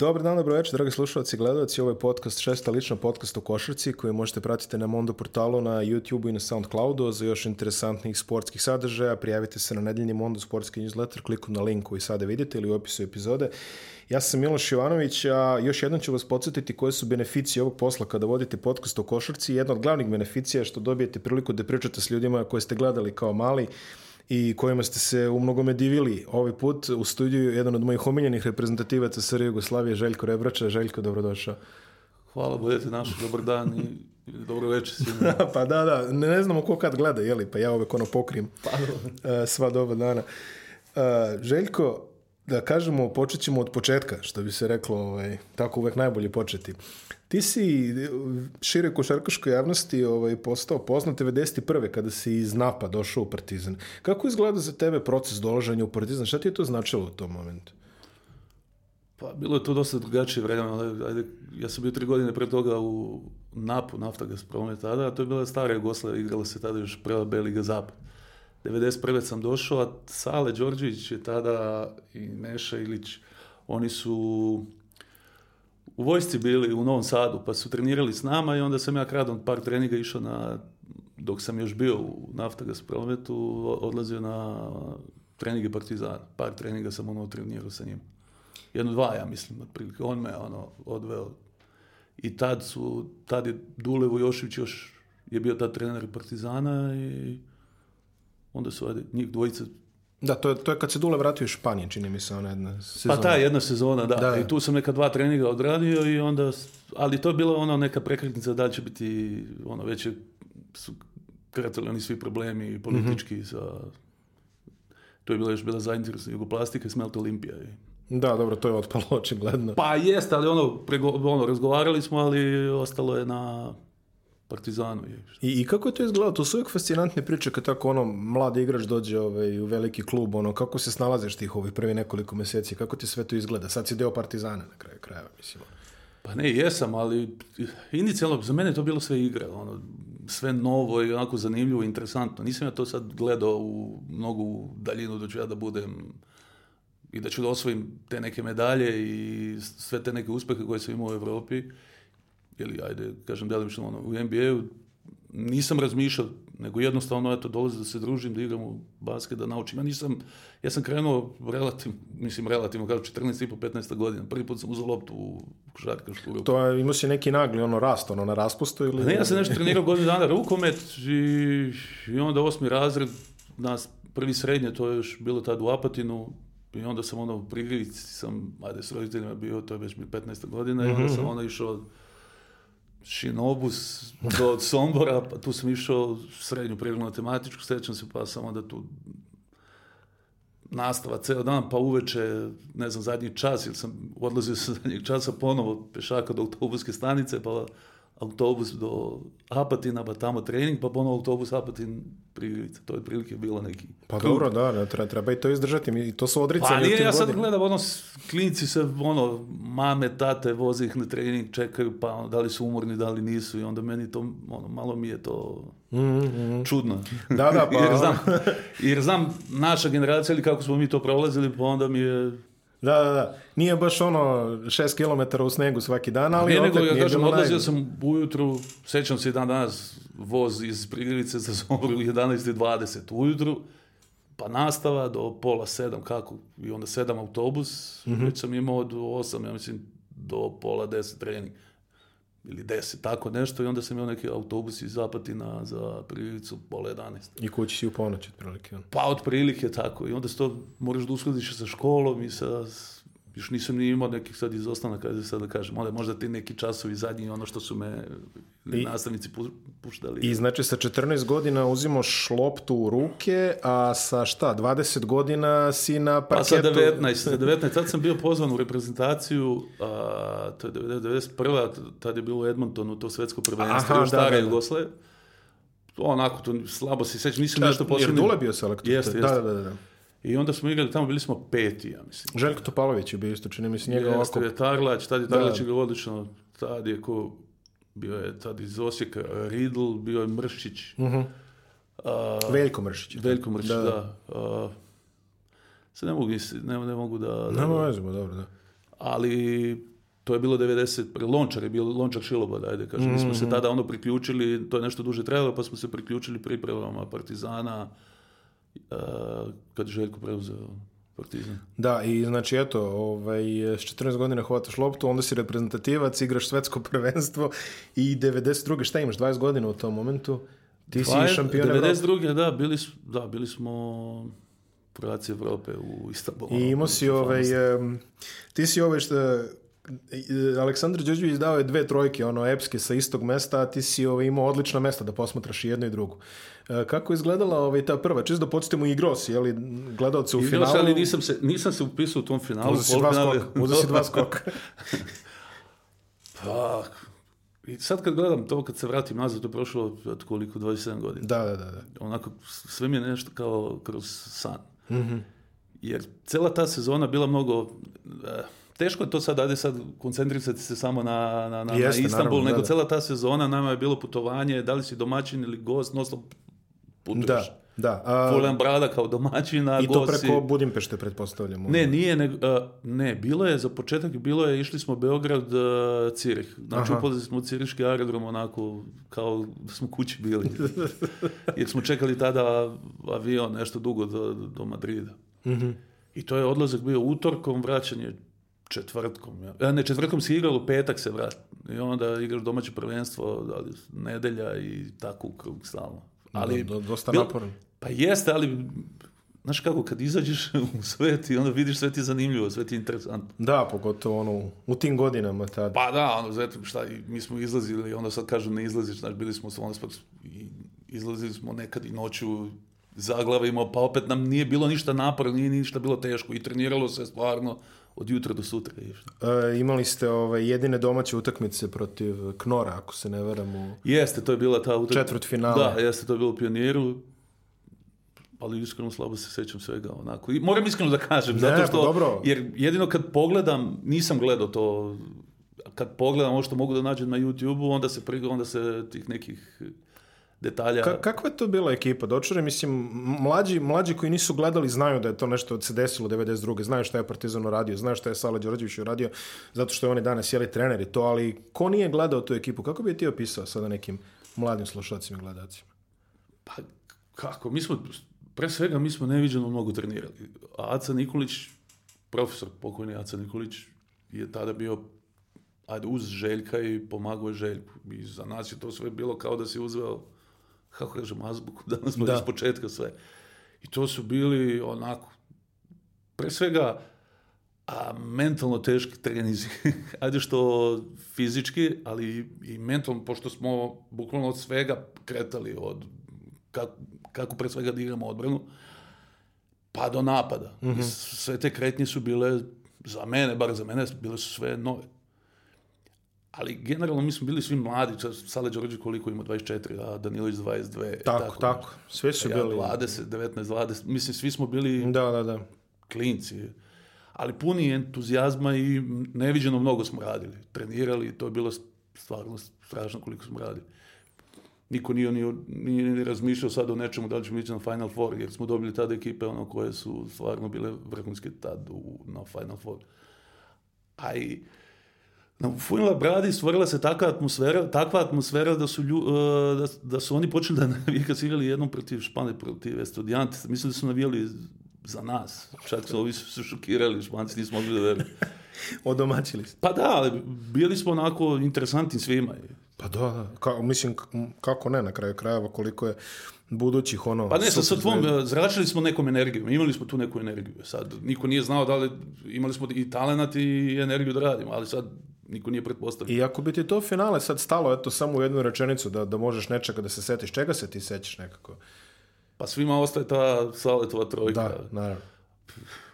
Dobar dan, dobro večer, dragi slušalci i gledalci. Ovo je podcast, šesta lična podcast o košarci koji možete pratiti na Mondo portalu, na YouTube i na Soundcloudu. Za još interesantnih sportskih sadržaja prijavite se na nedeljni Mondo sportski newsletter klikom na link koji sada vidite ili u opisu epizode. Ja sam Miloš Jovanović, a još jednom ću vas podsjetiti koje su beneficije ovog posla kada vodite podcast o košarci. Jedna od glavnih beneficija je što dobijete priliku da pričate s ljudima koje ste gledali kao mali, i kojima ste se u mnogome divili. Ovaj put u studiju jedan od mojih omiljenih reprezentativaca SR Jugoslavije, Željko Rebrača. Željko, dobrodošao. Hvala, budete naš, dobar dan i dobro večer svima. pa da, da, ne, ne znamo ko kad gleda, jeli, pa ja uvek ono pokrim pa, e, sva doba dana. E, Željko, da kažemo, počet ćemo od početka, što bi se reklo, ovaj, tako uvek najbolje početi. Ti si e, šire košarkaškoj javnosti ovaj, postao poznat 91. kada si iz Napa došao u Partizan. Kako izgleda za tebe proces dolaženja u Partizan? Šta ti je to značilo u tom momentu? Pa, bilo je to dosta drugačije vreme. Ajde, ja sam bio tri godine pre toga u Napu, Nafta Gazprom je tada, a to je bila stara Jugoslavia, igrala se tada još prva B Liga Zapad. 91. sam došao, a Sale Đorđević je tada i Meša Ilić, oni su u vojsci bili u Novom Sadu, pa su trenirali s nama i onda sam ja kradom par treninga išao na, dok sam još bio u Naftagas prometu, odlazio na treninge Partizana. Par treninga sam ono trenirao sa njim. Jedno dva, ja mislim, otprilike. On me ono odveo. I tad su, tad je Dule Vojošić još je bio tad trener Partizana i onda su ajde, njih dvojica Da, to je, to je kad se Dule vratio u Španije, čini mi se, ona jedna pa sezona. Pa ta jedna sezona, da. da. I tu sam neka dva treninga odradio i onda, ali to je bila ono neka prekretnica da će biti, ono, već su kretali oni svi problemi politički mm -hmm. sa... To je bila još bila zainteresna Jugoplastika i Smelt Olimpija. Da, dobro, to je otpalo očigledno. Pa jest, ali ono, prego, ono razgovarali smo, ali ostalo je na Partizanu je. I, I kako je to izgledalo? To su uvijek fascinantne priče kad tako ono mladi igrač dođe ovaj, u veliki klub, ono kako se snalazeš tih ovih prvi nekoliko mjeseci, kako ti sve to izgleda? Sad si deo Partizana na kraju krajeva, mislim. Pa ne, jesam, ali inicijalno za mene to bilo sve igra, ono, sve novo i onako zanimljivo, interesantno. Nisam ja to sad gledao u mnogu daljinu da ću ja da budem i da ću da osvojim te neke medalje i sve te neke uspjehe koje sam imao u Europi ili ajde, kažem, delimično ono, u NBA-u nisam razmišljao, nego jednostavno, eto, dolazi da se družim, da igram u basket, da naučim. Ja nisam, ja sam krenuo relativno, mislim relativno, kao 14 i po 15 godina. Prvi put sam uzao loptu u košarkašku ruku. To je, imao si neki nagli, ono, rast, ono, na raspustu ili... Pa ne, ja sam nešto trenirao godinu dana rukomet i, i onda osmi razred, nas prvi srednje, to je još bilo tad u Apatinu, i onda sam ono, u prigrivici sam, ajde, s roditeljima bio, to je već mi 15 godina, i onda mhm. sam ono išao Šinobus do od Sombora, pa tu sam išao srednju prirodnu matematičku, sećam se pa samo da tu nastava ceo dan, pa uveče, ne znam, zadnji čas, ili sam odlazio sa zadnjeg časa ponovo pešaka do autobuske stanice, pa autobus do Apatina, pa tamo trening, pa ponovno autobus Apatin Prilica. To je prilike bilo neki... Pa krug. dobro, da, da treba, treba i to izdržati. I to su odricanje Pa nije, ja sad gledam, ono, klinici se, ono, mame, tate, voze ih na trening, čekaju, pa ono, da li su umorni, da li nisu. I onda meni to, ono, malo mi je to mm, mm. čudno. Da, da, pa... jer, znam, jer znam naša generacija ili kako smo mi to prolazili, pa onda mi je Da, da, da. Nije baš ono 6 km u snegu svaki dan, ali ne, opet nego, ja nije kažem, odlazio najbolj. sam ujutru, sećam se i dan danas, voz iz Priljevice za Somboru 11.20 ujutru, pa nastava do pola sedam, kako, i onda sedam autobus, mm -hmm. već sam imao od osam, ja mislim, do pola deset trening ili 10, tako nešto, i onda sam imao neki autobus iz Zapatina za prilicu pola 11. I kući si u ponoć, otprilike? Pa, otprilike, tako. I onda se to moraš da uskladiš sa školom i sa još nisam ni imao nekih sad izostanaka, kada sad da kažem, onda možda ti neki časovi zadnji, ono što su me I, nastavnici puštali. I znači sa 14 godina uzimaš loptu u ruke, a sa šta, 20 godina si na parketu? Pa sa 19, sa 19, tad sam bio pozvan u reprezentaciju, a, to je 91. tad je bilo u Edmontonu to svetsko prvenstvo, da, još stara da, da. Jugoslave. Onako, to slabo se sećam, nisam nešto posebno. Jer Dule bio selektor. Jeste, da, jeste. Da, da, da. da. I onda smo igrali tamo, bili smo peti, ja mislim. Željko Topalović je bio isto, čini mi se njega ovako. Jeste, je Tarlać, tad je Tarlać da. igrao odlično, tad je ko, bio je tad iz Osijeka, Riddle, bio je Mršić. Uh -huh. uh, Veljko Mršić. Veljko Mršić, da. da. Uh, sad ne mogu, ne, ne mogu da... da Nema vezimo, dobro, da. Ali to je bilo 90, Lončar je bio, Lončar Šilobod, ajde kažem. Mm -hmm. Mi smo se mhm. tada ono priključili, to je nešto duže trajalo, pa smo se priključili pripremama Partizana, kad je Željko preuzeo Partizan. Da, i znači eto, ovaj, s 14 godina hvataš loptu, onda si reprezentativac, igraš svetsko prvenstvo i 92. šta imaš, 20 godina u tom momentu? Ti si šampion 92. da, bili, da, bili smo prvaci Evrope u Istanbulu. I imao si ovaj, ti si ovaj što Aleksandar Đorđević dao je dve trojke, ono, epske sa istog mesta, a ti si ovaj, imao odlično mesta da posmatraš i jednu i drugu. E, kako je izgledala ovaj, ta prva? Čisto da podsjetimo igro si, jeli, gledao se u igros, finalu. ali nisam se, nisam se upisao u tom finalu. Uzasi dva skoka. Uzasi dva skoka. pa, i sad kad gledam to, kad se vratim nazad, to je prošlo od koliko, 27 godina. Da, da, da, da. Onako, sve mi je nešto kao kroz san. Mm -hmm. Jer cela ta sezona bila mnogo... Eh, teško je to sad, ajde sad koncentrisati se samo na, na, na, Jeste, na Istanbul, naravno, nego da, da. cijela ta sezona, nama je bilo putovanje, da li si domaćin ili gost, nosno putuješ. Da. Da. A, Fulan Brada kao domaćina. I to preko Budimpešte, pretpostavljam. Ne, nije. Ne, ne, bilo je, za početak bilo je, išli smo Beograd, Cirih. Znači, upozili smo u Ciriški aerodrom onako, kao da smo kući bili. Jer smo čekali tada avion nešto dugo do, do Madrida. Mm-hmm. I to je odlazak bio utorkom, vraćanje četvrtkom. Ja. E, ne, četvrtkom si igrao, u petak se vrati. I onda igraš domaće prvenstvo, da nedelja i tako u krug stalno. Da, ali, do, do, dosta naporno. Pa jeste, ali znaš kako, kad izađeš u svet i onda vidiš sve ti zanimljivo, sve ti interesantno. Da, pogotovo ono, u tim godinama tad. Pa da, ono, zato šta, mi smo izlazili, onda sad kažu ne izlaziš, znaš, bili smo, onda i izlazili smo nekad i noću zaglavimo, pa opet nam nije bilo ništa naporno, nije ništa bilo teško i treniralo se stvarno, od jutra do sutra. E, imali ste ove, jedine domaće utakmice protiv Knora, ako se ne veram u... Jeste, to je bila ta utakmica. Četvrt finala. Da, jeste, to je bilo u pioniru. Ali iskreno slabo se sećam svega onako. I moram iskreno da kažem, ne, zato što... Pa dobro. Jer jedino kad pogledam, nisam gledao to, kad pogledam ovo što mogu da nađem na YouTube-u, onda se, onda se tih nekih detalja. Ka kakva je to bila ekipa dočere? Mislim, mlađi, mlađi koji nisu gledali znaju da je to nešto se desilo 92. Znaju šta je Partizan uradio, znaju šta je Sala Đorđević uradio, zato što je oni danas jeli treneri to, ali ko nije gledao tu ekipu, kako bi je ti opisao sada nekim mladim slušacima i gledacima? Pa kako? Mi smo, pre svega, mi smo neviđeno mnogo trenirali. A Aca Nikolić, profesor pokojni Aca Nikolić, je tada bio ajde, uz Željka i pomagao Željku. I za nas je to sve bilo kao da si uzeo kako kažem, azbuku, danas smo da. iz početka sve. I to su bili onako, pre svega, a mentalno teški trenizi. Ajde što fizički, ali i mentalno, pošto smo bukvalno od svega kretali, od kako, kako pre svega da igramo odbranu, pa do napada. Mm -hmm. I sve te kretnje su bile, za mene, bar za mene, bile su sve nove ali generalno mi smo bili svi mladi, Sale Đorđe koliko ima, 24, a Danilović 22. Tako, tako, tako. sve su ja, bili. 20, 19, 20, mislim svi smo bili da, da, da. klinci, ali puni entuzijazma i neviđeno mnogo smo radili, trenirali, to je bilo stvarno strašno koliko smo radili. Niko nije, nije, nije, nije razmišljao sad o nečemu da li ćemo ići na Final Four, jer smo dobili tada ekipe ono koje su stvarno bile vrhunske tad u, na Final Four. A i u Funila Bradi stvorila se takva atmosfera, takva atmosfera da su, lju, e, da, da su oni počeli da navijaju kad jednom protiv Špane, protiv Estudiante. Mislim da su navijali za nas. Čak su ovi su šokirali, Španci nismo mogli da veruju. Odomaćili ste. Pa da, ali bili smo onako interesantni svima. Pa da, ka, mislim kako ne na kraju krajeva koliko je budućih ono... Pa ne, sa, sa tvom, zračili smo nekom energijom, imali smo tu neku energiju. Sad, niko nije znao da li imali smo i talenat i energiju da radimo, ali sad niko nije pretpostavio. I ako bi ti to finale sad stalo, eto, samo u jednu rečenicu, da, da možeš nečega da se setiš, čega se ti sećaš nekako? Pa svima ostaje ta saletova trojka. Da, naravno.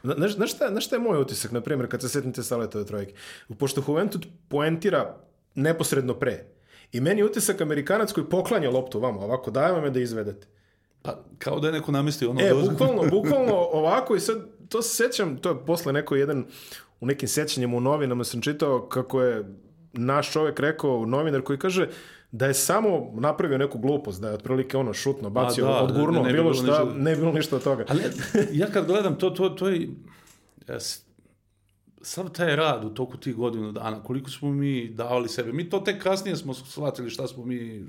Znaš, znaš, šta, znaš šta je moj utisak, na primjer, kad se setim te saletove trojke? Pošto Juventud poentira neposredno pre. I meni je utisak Amerikanac koji poklanja loptu vama, ovako, daje vam je da izvedete. Pa, kao da je neko namistio ono... E, dožno. Da bukvalno, bukvalno ovako i sad to se sećam, to je posle neko jedan u nekim sećanjima u novinama sam čitao kako je naš čovek rekao, novinar koji kaže da je samo napravio neku glupost, da je otprilike ono šutno, pa bacio, A da, odgurno, da, ne, ne, ne bilo šta, ništa. ne bilo ništa od toga. Ali ja kad gledam to, to, to je, jes, sav taj rad u toku tih godina dana, koliko smo mi davali sebe, mi to tek kasnije smo shvatili šta smo mi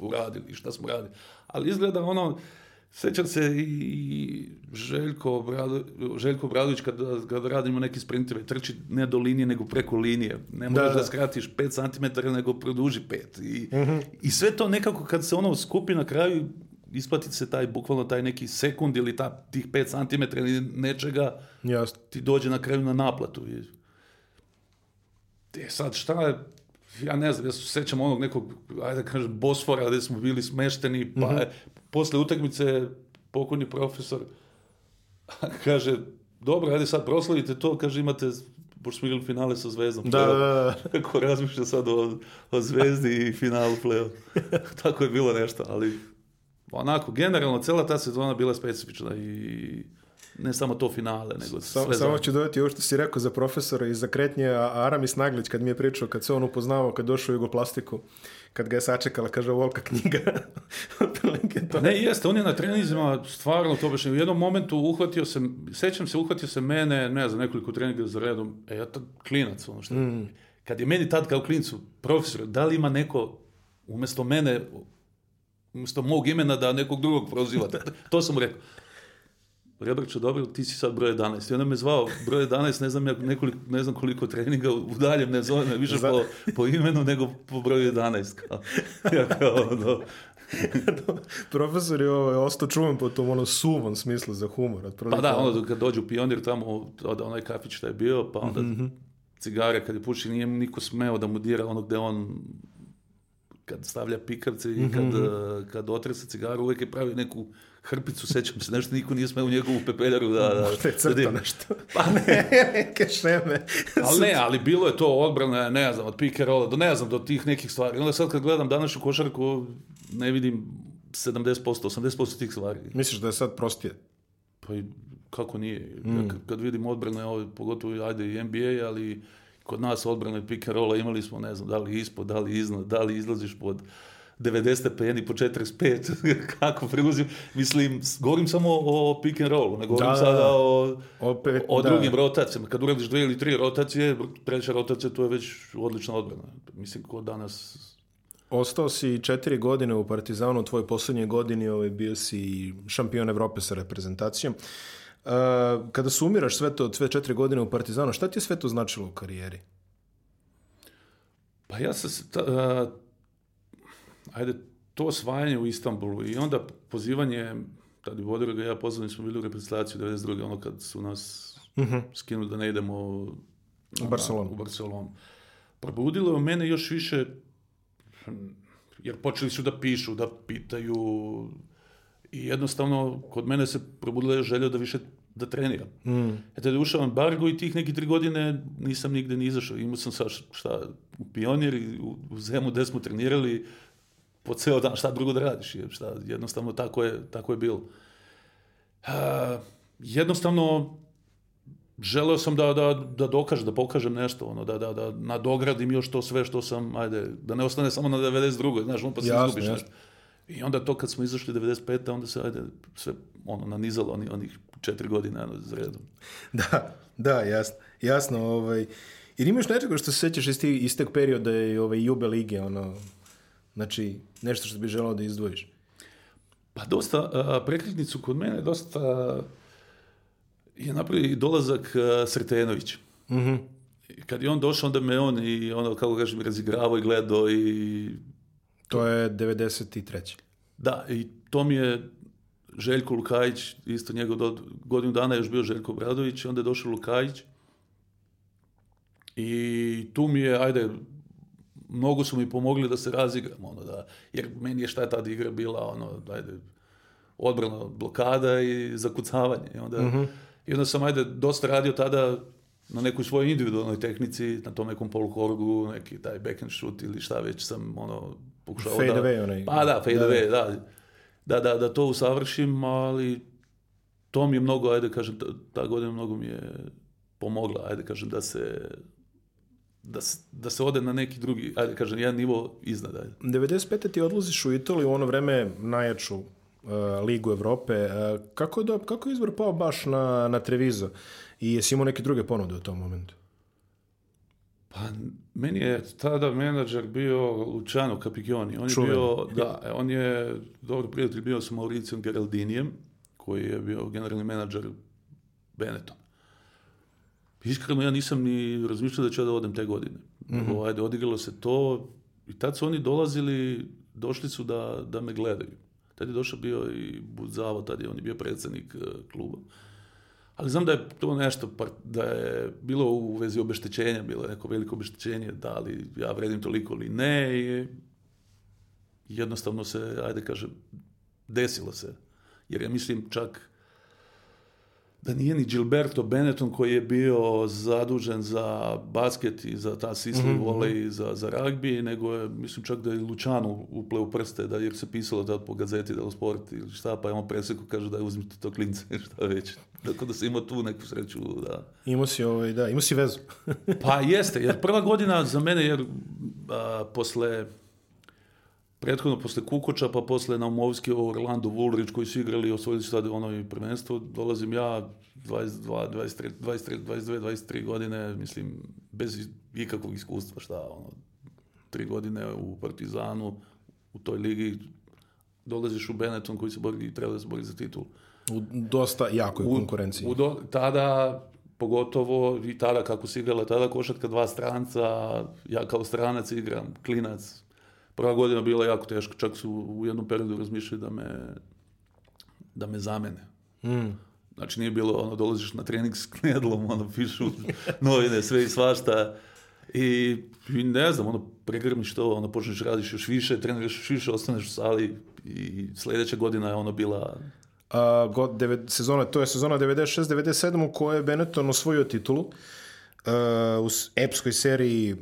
uradili, šta smo radili, ali izgleda ono, Sećam se i Željko, Obrado, Željko Obradović kada, kada radimo neki sprinteve, ovaj, trči ne do linije nego preko linije. Ne da, možeš da, da skratiš 5 cm nego produži 5. I, mm -hmm. I sve to nekako kad se ono skupi na kraju isplati se taj, bukvalno taj neki sekund ili ta, tih 5 cm ili nečega Jasne. ti dođe na kraju na naplatu. E sad šta ja ne znam, ja se sećam onog nekog, ajde da kažem, Bosfora gde smo bili smešteni, pa mm -hmm. posle utakmice pokojni profesor kaže, dobro, ajde sad proslavite to, kaže imate pošto smo igrali finale sa Zvezdom. Da, da, da. Kako razmišlja sad o, o Zvezdi i finalu play Tako je bilo nešto, ali onako, generalno, cela ta sezona bila specifična i ne samo to finale, nego Sa, sve Samo ću dodati ovo što si rekao za profesora i za kretnje Aramis Naglić kad mi je pričao, kad se on upoznavao, kad došao u Jugoplastiku, kad ga je sačekala, kaže, volka knjiga. to. Ne, jeste, on je na trenizima stvarno to baš, u jednom momentu uhvatio se, sećam se, uhvatio se mene, ne znam, nekoliko treninga za redom, e, ja tad klinac, ono što mm. Kad je meni tad kao klincu, profesor, da li ima neko umjesto mene umjesto mog imena da nekog drugog proziva. To sam mu rekao. Rebrča, dobro, ti si sad broj 11. I onda me zvao broj 11, ne znam, ja nekoliko, ne znam koliko treninga u daljem ne zove me više po, po imenu nego po broju 11. Kao, ja kao, ono, Profesor je ovaj, ostao čuvan po tom ono suvom smislu za humor. Otprilike. Pa da, ono kad dođu pionir tamo, od onaj kafić što je bio, pa onda mm -hmm. cigare kad je puši, nije niko smeo da mu dira ono gde on kad stavlja pikavce i mhm, kad, mm -hmm. kad otrese cigaru, uvek je pravi neku hrpicu, sećam se, nešto niko nije smeo u njegovu pepeljaru da... da Možda je crta da, da nešto. Pa ne, neke šeme. ali ne, ali bilo je to odbrana, ne znam, od pikerola, do ne znam, do tih nekih stvari. Onda sad kad gledam današnju košarku, ne vidim 70%, 80% tih stvari. Misliš da je sad prostije? Pa i kako nije. Mm. Ja kad vidim odbrane, ovaj, pogotovo ajde i NBA, ali kod nas odbrane pikerola imali smo, ne znam, da li ispod, da li iznad, da li izlaziš pod 90 stepeni po 45, kako prelazim, mislim, govorim samo o pick and rollu, ne govorim da, da sada da. o, opet, o da. drugim da. rotacijama. Kad uradiš dve ili tri rotacije, treća rotacija, to je već odlična odbrana. Mislim, ko danas Ostao si četiri godine u Partizanu, u tvojoj posljednjoj godini ovaj, bio si šampion Evrope sa reprezentacijom. E, kada sumiraš sve to, sve četiri godine u Partizanu, šta ti je sve to značilo u karijeri? Pa ja sam se ta, ajde, to osvajanje u Istanbulu i onda pozivanje, tada Vodora ga ja pozvali, smo bili u reprezentaciju 92. ono kad su nas uh mhm. -huh. skinuli da ne idemo u Barcelonu. U Barcelonu. Probudilo je mene još više, jer počeli su da pišu, da pitaju, i jednostavno kod mene se probudila želja da više da treniram. Mm. Eto, tada je ušao embargo i tih neki tri godine nisam nigde ni izašao. Imao sam sa šta, u pionir, u, u Zemu gde smo trenirali, po ceo dan, šta drugo da radiš, šta, jednostavno tako je, tako je bilo. E, jednostavno, želeo sam da, da, da dokažem, da pokažem nešto, ono, da, da, da nadogradim još to sve što sam, ajde, da ne ostane samo na 92. Znaš, on pa se jasne, izgubiš nešto. I onda to kad smo izašli 95. onda se, ajde, sve ono, nanizalo oni, onih četiri godine ono, za redom. Da, da, jasno. Jasno, ovaj, jer imaš nečega što se sećaš iz, iz tog perioda i ove, ovaj, Jube Lige, ono, Znači, nešto što bi želao da izdvojiš. Pa dosta, prekretnicu kod mene dosta je napravio dolazak Sretenović. Mm-hmm. Kad je on došao, onda me on i ono, kako kažem, razigravao i gledao i... To je 93. Da, i to mi je Željko Lukajić, isto njegov do, godinu dana je još bio Željko Bradović, onda je došao Lukajić i tu mi je, ajde, mnogo su mi pomogli da se razigram, ono, da, jer meni je šta je tad igra bila, ono, ajde, odbrana, blokada i zakucavanje. I onda, mm-hmm. i onda sam, ajde, dosta radio tada na nekoj svojoj individualnoj tehnici, na tom nekom polukorgu, neki taj backhand shoot ili šta već sam, ono, pokušao da- fade da... Away onaj. Pa da, fade da, da, away, da. Da, da, da to usavršim, ali to mi je mnogo, ajde kažem, ta, ta godina mnogo mi je pomogla, ajde kažem, da se da, da se ode na neki drugi, ajde kažem, jedan nivo iznad. Ajde. 95. ti odlaziš u Italiju u ono vreme najjaču uh, Ligu Evrope. Uh, kako, je do, kako je izbor pao baš na, na Trevizo? I jesi imao neke druge ponude u tom momentu? Pa, meni je tada menadžer bio Luciano Capigioni. On je Čuven. bio, da, e, on je dobro prijatelj bio sa Mauricijom Geraldinijem, koji je bio generalni menadžer Benetton. Iskreno, ja nisam ni razmišljao da ću da odem te godine. Mm-hmm. ajde, odigralo se to i tad su oni dolazili, došli su da, da me gledaju. Tad je došao bio i Budzavo, tad je on je bio predsednik e, kluba. Ali znam da je to nešto, pa, da je bilo u vezi obeštećenja, bilo neko veliko obeštećenje, da li ja vredim toliko ili ne. I jednostavno se, ajde kažem, desilo se. Jer ja mislim čak da nije ni Gilberto Benetton koji je bio zadužen za basket i za ta sisli mm vole i mhm. za, za ragbi, nego je, mislim čak da je Lučanu upleo prste, da, jer se pisalo da po gazeti da je sport ili šta, pa je on preseku kaže da je uzmite to klince, šta već. Tako da se ima tu neku sreću, da. Imao si, ovaj, da, imao si vezu. pa jeste, jer prva godina za mene, jer a, posle prethodno posle Kukoča, pa posle Naumovski, Orlando Vulrić koji su igrali, i osvojili su tada ono i prvenstvo, dolazim ja 22, 23, 23, 22, 23 godine, mislim, bez ikakvog iskustva, šta, ono, tri godine u Partizanu, u toj ligi, dolaziš u Benetton koji se bori i treba da se bori za titul. U dosta jakoj u, konkurenciji. U do, tada, pogotovo i tada kako se igrala tada košarka dva stranca, ja kao stranac igram, klinac, prva godina bila jako teška, čak su u jednom periodu razmišljali da me, da me zamene. Mm. Znači nije bilo, ono, dolaziš na trening s knedlom, ono, pišu novine, sve i svašta. I, I, ne znam, ono, pregrmiš to, ono, počneš radiš još više, treniraš još više, ostaneš u sali i sledeća godina je ono bila... A, god, devet, sezona, to je sezona 96-97 u kojoj je Benetton osvojio titulu uh, u epskoj seriji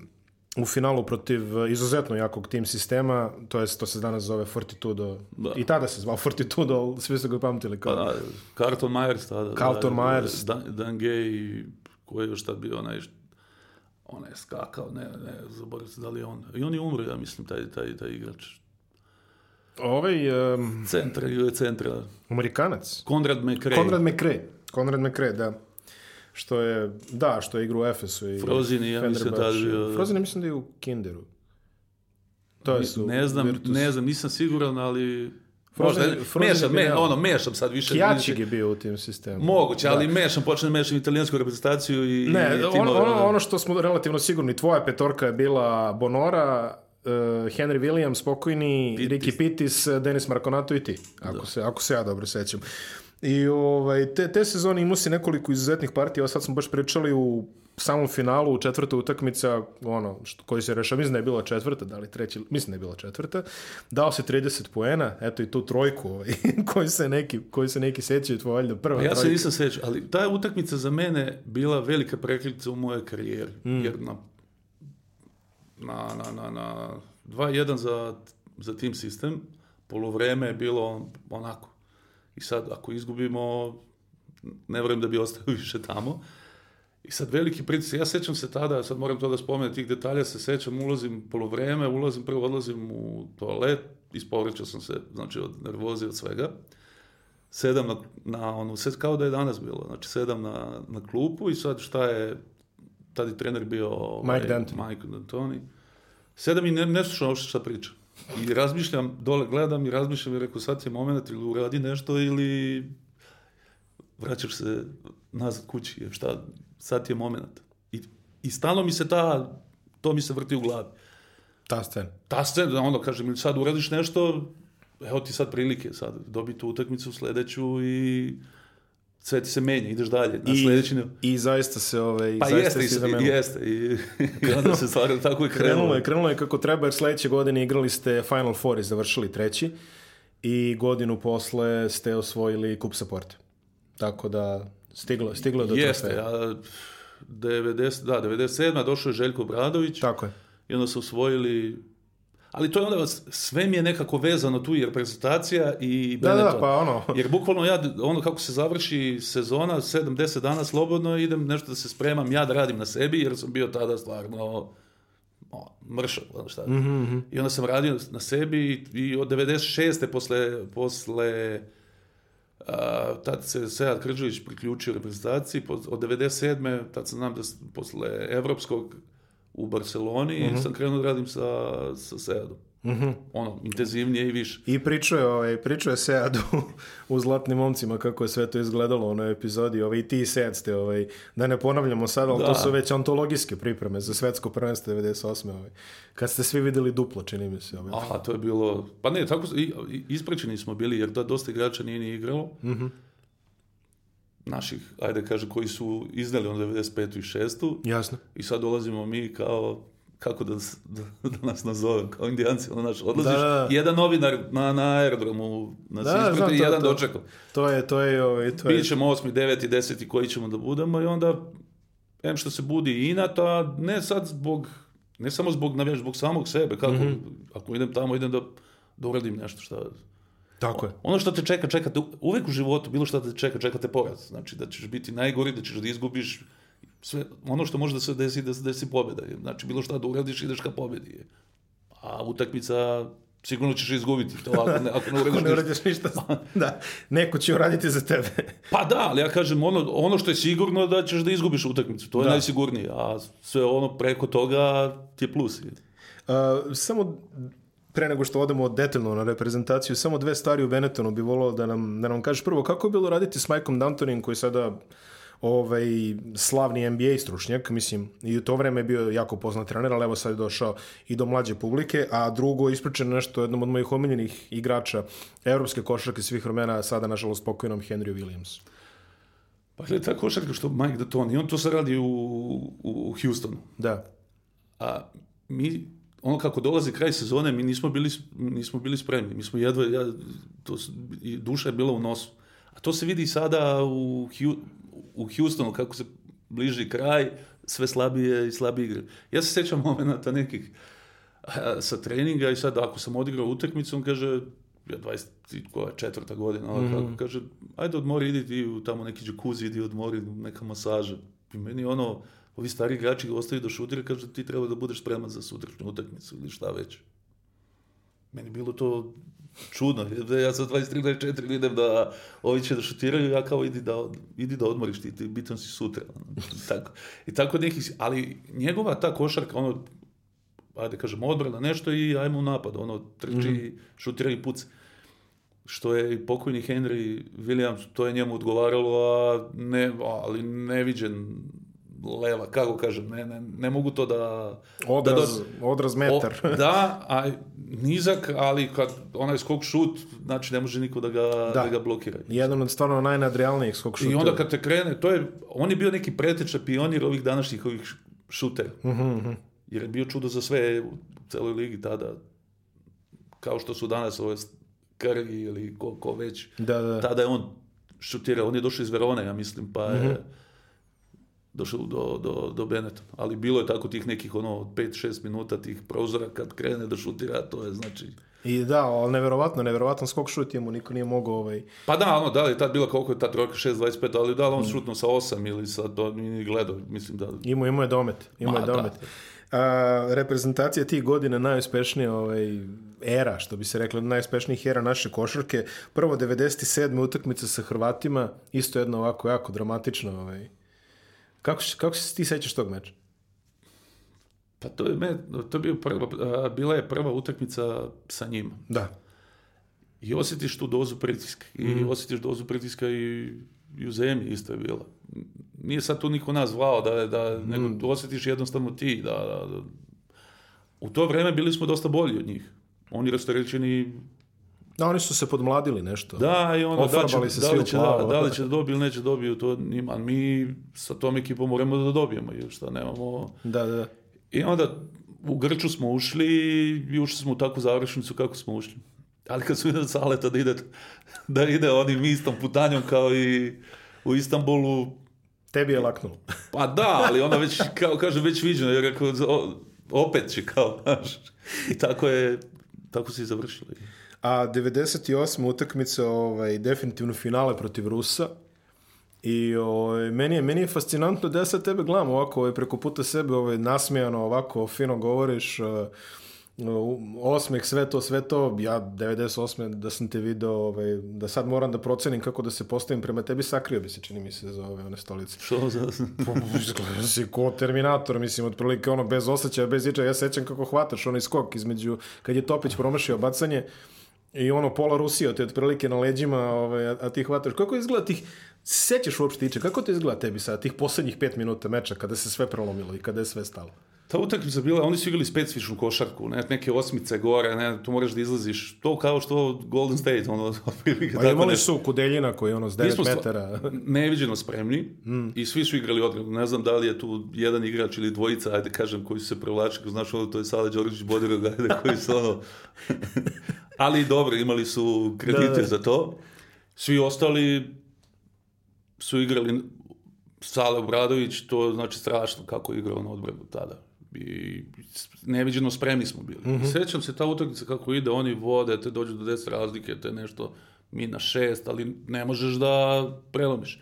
u finalu protiv eh, izuzetno jakog tim sistema, to jest to se danas zove Fortitudo. Da. I tada se zvao Fortitudo, ali svi su ga pamtili kao. Pa da, Carlton Myers tada. Da, Carlton da, Myers. Dan, Dan Gay, koji je još bio onaj onaj skakao, ne, ne, zaboravim se da li on. I on je umro, ja mislim, taj, taj, taj igrač. Ovaj... Um, centra, ili centra. Amerikanac. Konrad McRae. Konrad McRae. Konrad McRae, da. Što je, da, što je igra u Efesu. I Frozin ja mislim da je... bio... Frozin mislim da je u Kinderu. To je su ne znam, Virtus. ne znam, nisam siguran, ali Možda, mešam, me, ono, mešam sad više. Kjačig je bio u tim sistemu. Moguće, ali da. mešam, počnem da mešam italijansku reprezentaciju i... Ne, i ono, ono, ono što smo relativno sigurni, tvoja petorka je bila Bonora, eh, Henry Williams, pokojni, Pitis. Ricky Pitis, Denis Marconato i ti, ako, da. se, ako se ja dobro sećam. I ovaj, te, te sezone imao si nekoliko izuzetnih partija, a sad smo baš pričali u samom finalu, u četvrta utakmica, ono, što, koji se rešao, mislim da je bila četvrta, da li treći, mislim da je bila četvrta, dao se 30 poena, eto i tu trojku, ovaj, koji se neki, koji se neki sećaju, tvoja valjda prva pa Ja trojka. se nisam sećao, ali ta utakmica za mene bila velika preklica u mojoj karijeri, mm. jer na, na, na, na, na 2-1 za, za tim sistem, polovreme je bilo onako, I sad, ako izgubimo, ne vrem da bi ostao više tamo. I sad veliki pritisak, ja sećam se tada, sad moram to da spomenem, tih detalja se sećam, ulazim polovreme, ulazim, prvo odlazim u toalet, isporečao sam se, znači od nervoze, od svega. Sedam na, na onu, sed, kao da je danas bilo, znači sedam na, na klupu i sad šta je, tad je trener bio... Ovaj, Mike ovaj, D'Antoni. Mike D'Antoni. Sedam i ne, ne slušam uopšte šta priča. I razmišljam, dole gledam i razmišljam i rekao sad je moment ili uradi nešto ili vraćaš se nazad kući, jer šta, sad je moment. I, I stalno mi se ta, to mi se vrti u glavi. Ta scena. Ta scena, da onda kažem, ili sad uradiš nešto, evo ti sad prilike, sad dobiti tu utakmicu sledeću i sve ti se menja, ideš dalje na I, sljedeći I zaista se ovaj, pa zaista jeste, i, jeste i, i onda se stvarno tako i krenulo. Krenulo je, krenulo je kako treba jer sledeće godine igrali ste Final Four i završili treći i godinu posle ste osvojili kup support. Tako da stiglo, stiglo do Jeste, a 90, da, 97. došao je Željko Bradović. Tako je. I onda su osvojili Ali to je onda, sve mi je nekako vezano tu i reprezentacija i Benetton. Da, da, pa ono. Jer bukvalno ja, ono kako se završi sezona, 70 dana slobodno, idem nešto da se spremam, ja da radim na sebi, jer sam bio tada stvarno o, mršav, ono šta. Mm-hmm. I onda sam radio na sebi i od 96. posle, posle a, tad se Sead Krđović priključio reprezentaciji, od 97. tad sam znam da posle evropskog u Barceloni mm -hmm. i mhm. sam krenuo da radim sa, sa Seadom. Mm -hmm. Ono, intenzivnije i više. I pričao je, ovaj, pričao je Sead u, Zlatnim momcima kako je sve to izgledalo u onoj epizodi. Ovaj, I ti i Sead ste, ovaj, da ne ponavljamo sad, ali da. to su već antologijske pripreme za svetsko prvenstvo 98. Ovaj. Kad ste svi videli duplo, čini mi se. Ovaj. Aha, to je bilo... Pa ne, tako, ispraćeni smo bili, jer da, dosta igrača nije ni igralo. Mm -hmm naših, ajde kaže, koji su iznali ono 95. i 6. Jasno. I sad dolazimo mi kao kako da, da, da nas nazovem, kao indijanci, ono naš, odlaziš, da, da, da, jedan novinar na, na aerodromu, na da, isprati, znam, to, jedan to, dočekao. To je, to je, ovaj, to je. Bićemo osmi, deveti, deseti koji ćemo da budemo i onda, em što se budi inat, a ne sad zbog, ne samo zbog, navijaš, zbog samog sebe, kako, mm -hmm. ako idem tamo, idem da, da uradim nešto što, Tako je. Ono što te čeka, čeka te, uvek u životu, bilo što te čeka, čeka te povrat. Znači da ćeš biti najgori, da ćeš da izgubiš sve, ono što može da se desi, da se desi pobeda. Znači bilo šta da uradiš, ideš ka pobedi. A utakmica sigurno ćeš izgubiti to ako ne, ako ne uradiš, ne uradiš ništa. da, neko će uraditi za tebe. pa da, ali ja kažem, ono, ono što je sigurno da ćeš da izgubiš utakmicu, to je da. najsigurnije, a sve ono preko toga ti je plus. Uh, samo pre nego što odemo detaljno na reprezentaciju, samo dve stvari u Benetonu bi volao da nam, da nam kaže prvo kako je bilo raditi s Majkom Dantonim koji sada ovaj, slavni NBA stručnjak, mislim, i u to vreme je bio jako poznat trener, ali evo sad je došao i do mlađe publike, a drugo, ispričano nešto jednom od mojih omiljenih igrača evropske košarke svih vremena, sada, nažalost, pokojnom Henryu Williamsu. Pa je ta košarka što Mike D'Antoni, on to se radi u, u Houstonu. Da. A mi ono kako dolazi kraj sezone, mi nismo bili, nismo bili spremni. Mi smo jedva, ja, to, duša je bila u nosu. A to se vidi sada u, u Houstonu, kako se bliži kraj, sve slabije i slabije igre. Ja se sećam momenta nekih sa treninga i sad ako sam odigrao utakmicu, on kaže, ja 24. godina, ovaj, mm. kako, mhm. kaže, ajde odmori, idi ti u tamo neki džakuzi, idi odmori, neka masaža. I meni ono, ovi stari igrači ga ostaju do da šutira, kaže ti treba da budeš spreman za sutrašnju utakmicu ili šta već. Meni bilo to čudno, da ja sa 23-24 idem da ovi će da šutiraju, ja kao idi da, idi da odmoriš ti, ti bitan si sutra. tako, i tako neki, ali njegova ta košarka, ono, ajde kažem, odbrana nešto i ajmo u napad, ono, trči, mm šutira i puca što je i pokojni Henry Williams, to je njemu odgovaralo, a ne, ali neviđen leva, kako kažem, ne, ne, ne mogu to da... da odraz, da do... odraz metar. O, da, a nizak, ali kad onaj skok šut, znači ne može niko da ga, da. da ga blokira. Jedan od stvarno najnadrealnijih skok šuta. I onda kad te krene, to je, on je bio neki preteča pionir ovih današnjih ovih šutera. Uh mhm, -huh. Mhm. Jer je bio čudo za sve u celoj ligi tada. Kao što su danas ove Krgi ili ko, ko već. Da, da. Tada je on šutirao, on je došao iz Verone, ja mislim, pa je... Uh mhm. -huh došao do, do, do Beneta. Ali bilo je tako tih nekih ono 5-6 minuta tih prozora kad krene da šutira, to je znači... I da, ali neverovatno, neverovatno skok šut šutio mu, niko nije mogao ovaj... Pa da, ono, da li je tad bila koliko je ta trojka, 6-25, ali da li on mm. šutno sa 8 ili sa, to nije gledao, mislim da... Imao ima je domet, imao je da. domet. Da. A, reprezentacija tih godina najuspešnija ovaj, era, što bi se reklo, najuspešnijih era naše košarke. Prvo 97. utakmica sa Hrvatima, isto jedno ovako jako dramatično ovaj, Kako, kako se ti sećaš tog meča? Pa to je, me, to bio prva, bila je prva utakmica sa njim. Da. I osjetiš tu dozu pritiska. I mm. osjetiš dozu pritiska i, i u zemlji isto je bila. Nije sad tu niko nas zvao, da, da, mm. nego mhm. tu osjetiš jednostavno ti. Da, da, da, U to vrijeme bili smo dosta bolji od njih. Oni rasterećeni Da, oni su se podmladili nešto. Da, i onda da, će, se da, li će, da, da li će da dobiju ili neće da dobiju, to nima. Mi sa tom ekipom moramo da dobijemo, jer šta nemamo... Da, da, da. I onda u Grču smo ušli i ušli smo u takvu završnicu kako smo ušli. Ali kad su vidio Saleta da ide, da ide onim istom putanjom kao i u Istanbulu... Tebi je laknulo. Pa da, ali onda već, kao kažem, već viđeno, jer ako, opet će kao, znaš. I tako je, tako se i završilo. A 98. utakmica, ovaj, definitivno finale protiv Rusa. I ovaj, meni, je, meni je fascinantno da ja sad tebe gledam ovako, ovaj, preko puta sebe ovaj, nasmijano, ovako fino govoriš, eh, osmeh, sve to, sve to, ja 98. da sam te video, ovaj, da sad moram da procenim kako da se postavim prema tebi, sakrio bi se, čini mi se, za ove one stolice. Što za... Pa, izgleda si ko Terminator, mislim, otprilike ono, bez osjećaja, bez ičega, ja sećam kako hvataš onaj skok između, kad je Topić promašio bacanje, I ono, pola Rusije te otprilike na leđima, ovaj, a ti hvataš. Kako izgleda tih, sećaš uopšte tiče, kako to izgleda tebi sad, tih poslednjih pet minuta meča, kada se sve prolomilo i kada je sve stalo? Ta utakmica bila, oni su igrali specifičnu košarku, ne, neke osmice gore, ne, tu moraš da izlaziš, to kao što Golden State, ono, otprilike. Pa imali nešto. su Kudeljina koji je ono s 9 smo metara. neviđeno spremni mm. i svi su igrali odgledno, ne znam da li je tu jedan igrač ili dvojica, ajde kažem, koji su se prevlačili, znaš, ono, to je Sala Đorđević Bodirog, ajde, koji su ono, Ali dobro, imali su kredite da, da, za to. Svi ostali su igrali Sale Obradović, to znači strašno kako je igrao na odbranu tada. I neviđeno spremni smo bili. Mm -hmm. Sjećam se ta utakmica kako ide, oni vode, te dođu do 10 razlike, te nešto, mi na šest, ali ne možeš da prelomiš.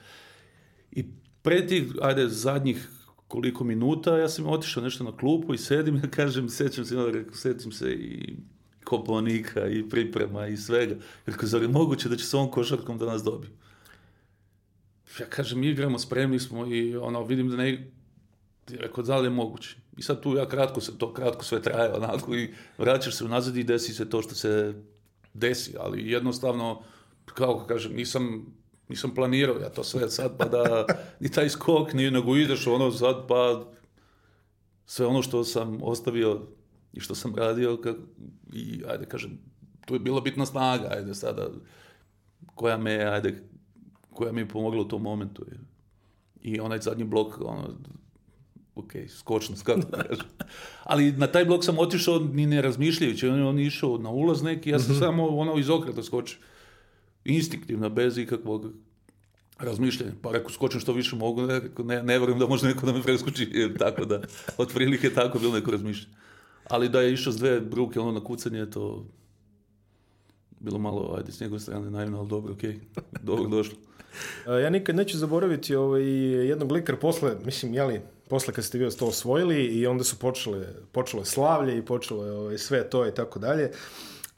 I pre tih, ajde, zadnjih koliko minuta, ja sam otišao nešto na klupu i sedim, ja kažem, sećam se, ja rekao, sjećam se i koponika i priprema i svega. Jer zar je moguće da će se on košarkom da nas dobi? Ja kažem, igramo, spremni smo i ono, vidim da ne... Rekao, da li je moguće? I sad tu ja kratko, se, to kratko sve traje, onako, i vraćaš se unazad i desi se to što se desi, ali jednostavno, kao kažem, nisam nisam planirao ja to sve sad, pa da ni taj skok, ni nego ideš ono sad, pa sve ono što sam ostavio i što sam radio, kako, i ajde kažem, tu je bila bitna snaga, ajde sada, koja me, ajde, koja mi je pomogla u tom momentu. Je. I onaj zadnji blok, ono, ok, skočnost, skako da kažem. Ali na taj blok sam otišao ni ne razmišljajući, on je on išao na ulaz neki, ja sam mm -hmm. samo ono iz okreta skočio. Instinktivno, bez ikakvog razmišljanja. Pa rekao, skočim što više mogu, ne, ne, ne da može neko da me preskoči, tako da, otprilike tako bilo neko razmišljanje. Ali da je išao s dve ruke ono na kucanje, to bilo malo, ajde, s njegove strane naivno, ali dobro, okej, okay. dobro došlo. ja nikad neću zaboraviti ovaj, jednog lekar posle, mislim, jeli, posle kad ste vi to osvojili i onda su počele, počelo slavlje i počelo je ovaj, sve to i tako dalje.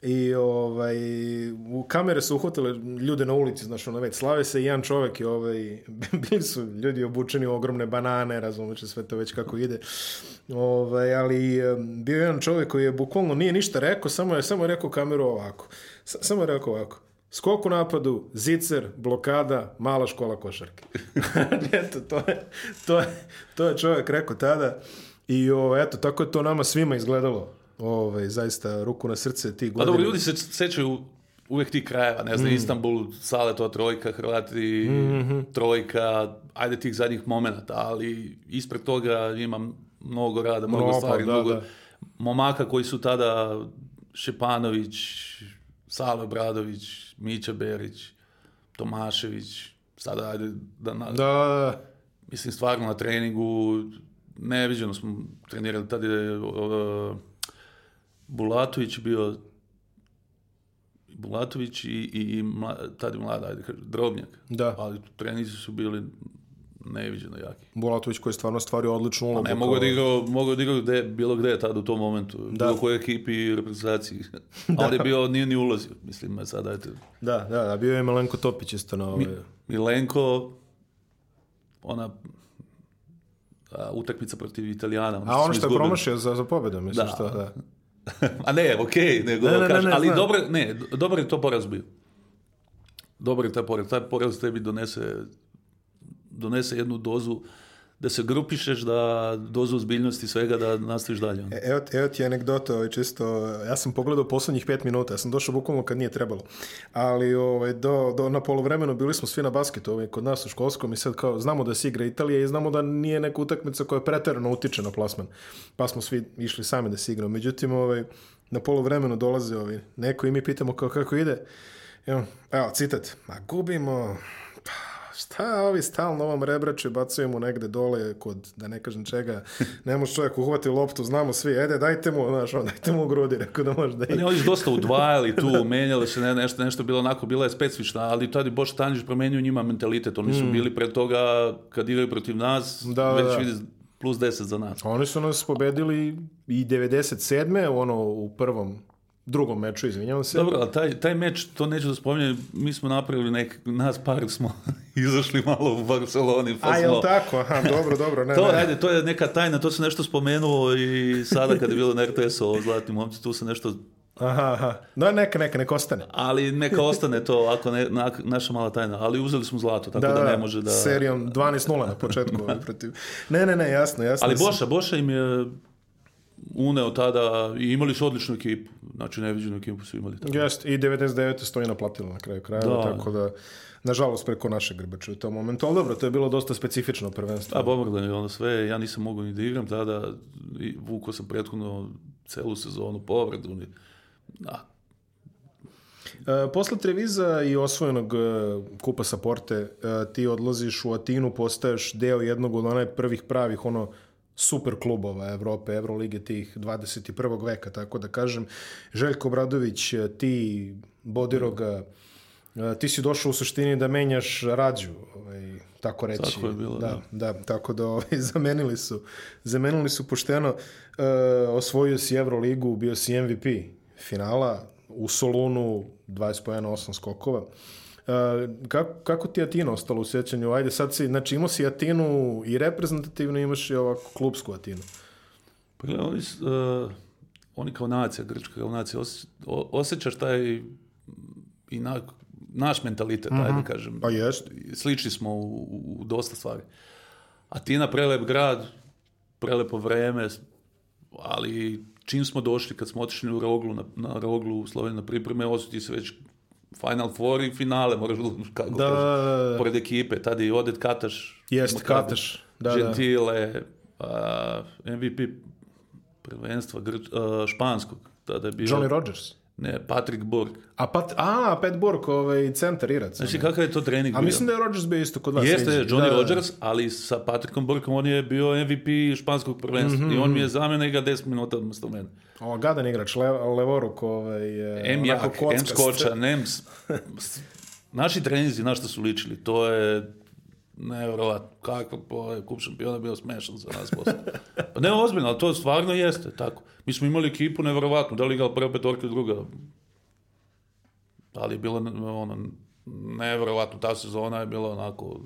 I ovaj, u kamere su uhvatile ljude na ulici, znaš, ono već slave se i jedan čovek je ovaj, bili su ljudi obučeni u ogromne banane, razumiješ sve to već kako ide. Ovaj, ali bio je jedan čovek koji je bukvalno nije ništa rekao, samo je samo je rekao kameru ovako. S samo je rekao ovako. Skok u napadu, zicer, blokada, mala škola košarke. eto, to je, to, je, to je čovjek rekao tada. I o, eto, tako je to nama svima izgledalo ovaj, zaista, ruku na srce ti godine. A dobro, ljudi se sećaju uvek ti krajeva, ne znam, mm. Istanbul, Sale to trojka, Hrvati, mm -hmm. trojka, ajde tih zadnjih momenta, ali ispred toga imam mnogo rada, mnogo no, stvari, da, mnogo da. momaka koji su tada Šepanović, Salo Bradović, Mića Berić, Tomašević, sada ajde da, na, da. da, da. mislim stvarno na treningu, neviđeno smo trenirali, tada je uh, Bulatović bio Bulatović i, i, i mla, tad je mlada, ajde, drobnjak. Da. Ali trenizi su bili neviđeno jaki. Bulatović koji je stvarno stvario odličnu ulogu. Pa ne, mogu da igrao, mogu da igrao gde, bilo gde tad u tom momentu. Da. Bilo kojoj ekipi i reprezentaciji. Da. Ali je bio, nije ni ulazio, mislim, sad ajde. Da, da, da, bio je Milenko Topić isto na ovoj. Milenko, ona a, utakmica protiv Italijana. A ono što je promašio za, za pobedu, mislim, da. što, da. A ne, okej, okay, nego ne, ne, kažem, ne, ne, ali dobro, ne, dobro je to poraz bio. Dobar je taj poraz, taj poraz tebi donese, donese jednu dozu da se grupišeš, da dozu uzbiljnosti svega, da nastaviš dalje. E, evo, evo ti anegdota, ovaj, čisto, ja sam pogledao poslednjih pet minuta, ja sam došao bukvalno kad nije trebalo, ali ovaj, do, do, na polovremenu bili smo svi na basketu ovaj, kod nas u školskom i sad kao, znamo da se igra Italija i znamo da nije neka utakmica koja preterano utiče na plasman, pa smo svi išli sami da se igramo, međutim, ovaj, na polovremenu dolaze ovaj, neko i mi pitamo kao kako ide, evo, evo citat, ma gubimo, pa, šta ovi stalno ovom rebrače bacujemo negde dole kod, da ne kažem čega, ne može čovjek uhvati loptu, znamo svi, ede, dajte mu, znaš, on, dajte mu u grudi, rekao da može da i... Pa ne, oni su dosta udvajali tu, da. menjali se, ne, nešto, nešto bilo onako, bila je specifična, ali tada je Boš Tanjić promenio njima mentalitet, oni su mm. bili pre toga, kad igraju protiv nas, da, da već da. vidi plus 10 za nas. Oni su nas pobedili i 97. ono u prvom drugom meču, izvinjavam se. Dobro, ali taj, taj meč, to neću da spominjem, mi smo napravili nek, nas par smo izašli malo u Barceloni. Pa A, smo... jel tako? Aha, dobro, dobro. Ne, to, ne. Ajde, to je neka tajna, to se nešto spomenuo i sada kad je bilo na RTS-u o Zlatnim momci, tu se nešto Aha, aha. No neka, neka, neka ostane. Ali neka ostane to, ako ne, na, naša mala tajna. Ali uzeli smo zlato, tako da, da ne da, može da... serijom 12-0 na početku. protiv. Ne, ne, ne, jasno, jasno. Ali Boša, Boša im je uneo tada i imali su odličnu ekipu. Znači, neviđenu ekipu su imali tada. Jest, i 99. stoji naplatila na kraju kraja, da, tako da, nažalost, preko naše grbače u tom momentu. Ali dobro, to je bilo dosta specifično prvenstvo. A bomrdano je ono sve, ja nisam mogao ni da igram tada, i vukao sam prethodno celu sezonu povredu. Da, Posle Treviza i osvojenog e, kupa Saporte, e, ti odlaziš u Atinu, postaješ deo jednog od onaj prvih pravih, ono, super klubova Evrope, Evrolige tih 21. veka, tako da kažem. Željko Bradović, ti, Bodiroga, ti si došao u suštini da menjaš rađu, ovaj, tako reći. Tako je bilo, da. Da, da tako da ovaj, zamenili, su, zamenili su pošteno. E, osvojio si Euroligu, bio si MVP finala, u Solunu 20 pojena 8 skokova. E, kako, kako ti je Atina ostala u sjećanju? Ajde, sad si, znači imao si Atinu i reprezentativno, imaš i ovako klubsku Atinu. Pa gledaj, oni, uh, oni kao nacija, Grčka kao nacija, osjeća, osjećaš taj i na, naš mentalitet, mm -hmm. ajde mhm. da kažem. Pa jest. Slični smo u, u, u dosta stvari. Atina, prelep grad, prelepo vreme, ali čim smo došli, kad smo otišli u Roglu, na, na Roglu u Sloveniju na pripreme, osjeti se već Final Four i finale, moraš da kako da, kažeš, da, da, da. pored ekipe, tada i Odet Kataš. Jeste, Kataš, da, Gentile, da. Uh, MVP prvenstva Grč, uh, španskog, tada je bio... Johnny Rodgers. Ne, Patrick Borg. A, Pat, a Pat Borg, ovaj centar irac. Znači, kakav je to trening A mislim da je Rodgers bio isto kod vas. Jeste, je, Johnny da, da, da, Rodgers, ali sa Patrickom Borgom on je bio MVP španskog prvenstva mm -hmm. i on mi je zamena i ga 10 minuta umjesto mene. O, gadan igrač, le, levoruk, ovaj, e, M jak, M skočan, M... Naši trenizi na što su ličili, to je nevjerovatno. Kako je ovaj kup šampiona bio smešan za nas posle. Pa ne ozbiljno, ali to stvarno jeste tako. Mi smo imali ekipu nevjerovatnu, da li igrala prva petorka druga. Ali je bila ono, nevjerovatno, ta sezona je bila onako